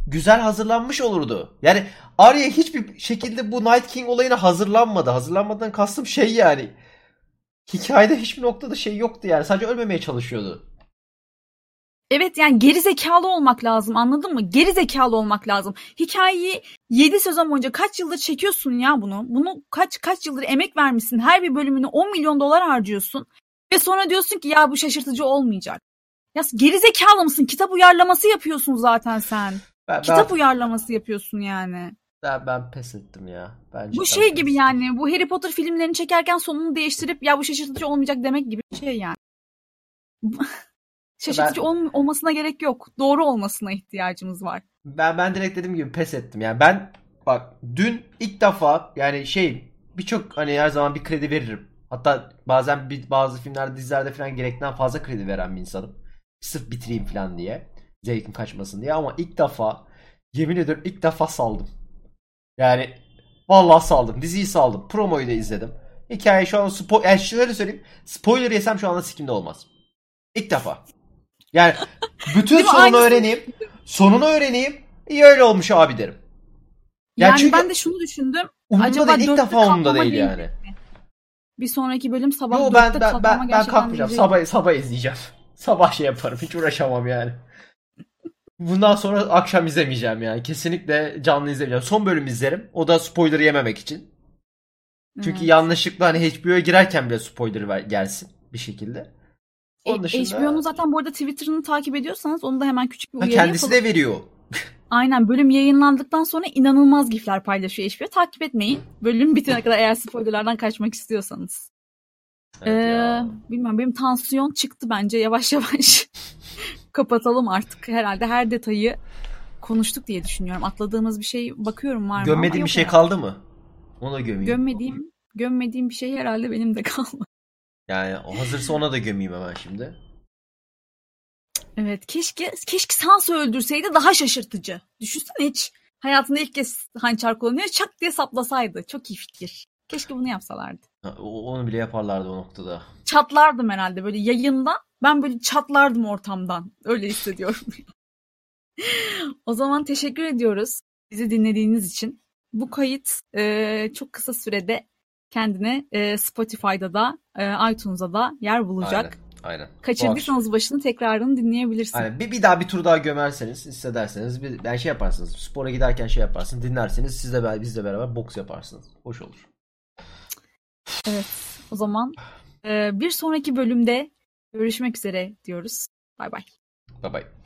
güzel hazırlanmış olurdu. Yani Arya hiçbir şekilde bu Night King olayına hazırlanmadı. Hazırlanmadan kastım şey yani. Hikayede hiçbir noktada şey yoktu yani. Sadece ölmemeye çalışıyordu. Evet yani geri zekalı olmak lazım anladın mı? Geri zekalı olmak lazım. Hikayeyi 7 sezon boyunca kaç yıldır çekiyorsun ya bunu? Bunu kaç kaç yıldır emek vermişsin. Her bir bölümünü 10 milyon dolar harcıyorsun. Ve sonra diyorsun ki ya bu şaşırtıcı olmayacak. Ya geri zekalı mısın? Kitap uyarlaması yapıyorsun zaten sen. Ben, Kitap ben, uyarlaması yapıyorsun yani. ben, ben pes ettim ya. Bence Bu şey gibi ettim. yani bu Harry Potter filmlerini çekerken sonunu değiştirip ya bu şaşırtıcı olmayacak demek gibi bir şey yani. Şaşırtıcı Ben- ol- olmasına gerek yok. Doğru olmasına ihtiyacımız var. Ben ben direkt dediğim gibi pes ettim. Yani ben bak dün ilk defa yani şey birçok hani her zaman bir kredi veririm. Hatta bazen bir, bazı filmlerde dizilerde falan gerekten fazla kredi veren bir insanım. Sırf bitireyim falan diye. Zevkim kaçmasın diye ama ilk defa yemin ediyorum ilk defa saldım. Yani vallahi saldım. Diziyi saldım. Promoyu da izledim. Hikaye şu an spo yani şöyle söyleyeyim. Spoiler yesem şu anda sikimde olmaz. İlk defa. Yani bütün sonunu öğreneyim. Sonunu öğreneyim. İyi öyle olmuş abi derim. Ya Yani çünkü- ben de şunu düşündüm. Umurumda Acaba değil. ilk defa umurumda değil yani. Bir sonraki bölüm sabah Yo ben ben ben, ben gerçekten kalkmayacağım. Sabah sabah izleyeceğim. Sabah şey yaparım. Hiç uğraşamam yani. Bundan sonra akşam izlemeyeceğim yani. Kesinlikle canlı izlemeyeceğim. Son bölüm izlerim. O da spoiler yememek için. Çünkü Evet. yanlışlıkla hani HBO'ya girerken bile spoiler gelsin bir şekilde. Onun E, dışında HBO'nun zaten bu arada Twitter'ını takip ediyorsanız onu da hemen küçük bir Ha, uyarı kendisi yapalım. de veriyor. Aynen bölüm yayınlandıktan sonra inanılmaz gifler paylaşıyor HBO. Takip etmeyin. Bölüm bitene kadar eğer spoilerlardan kaçmak istiyorsanız. Evet Ee, ya. bilmiyorum benim tansiyon çıktı bence yavaş yavaş. Kapatalım artık. Herhalde her detayı konuştuk diye düşünüyorum. Atladığımız bir şey bakıyorum var mı? Gömmediğim bir şey herhalde. kaldı mı? Onu da gömeyim. Gömmediğim, gömmediğim bir şey herhalde benim de kalmadı. Yani o hazırsa ona da gömeyim hemen şimdi. Evet keşke keşke Sansa öldürseydi daha şaşırtıcı. Düşünsene hiç hayatında ilk kez hançer kullanıyor çak diye saplasaydı. Çok iyi fikir. Keşke bunu yapsalardı. Ha, Onu bile yaparlardı o noktada. Çatlardım herhalde böyle yayında. Ben böyle çatlardım ortamdan. Öyle hissediyorum. o zaman teşekkür ediyoruz bizi dinlediğiniz için. Bu kayıt e, çok kısa sürede kendine e, Spotify'da da e, iTunes'da da yer bulacak. Aynen. Aynen. Kaçırdıysanız başını tekrarını dinleyebilirsiniz. Aynen. Bir, bir daha bir tur daha gömerseniz hissederseniz bir yani şey yaparsınız. Spora giderken şey yaparsınız. Dinlerseniz siz de bizle beraber boks yaparsınız. Hoş olur. Evet. O zaman e, bir sonraki bölümde görüşmek üzere diyoruz. Bay bay. Bye bye.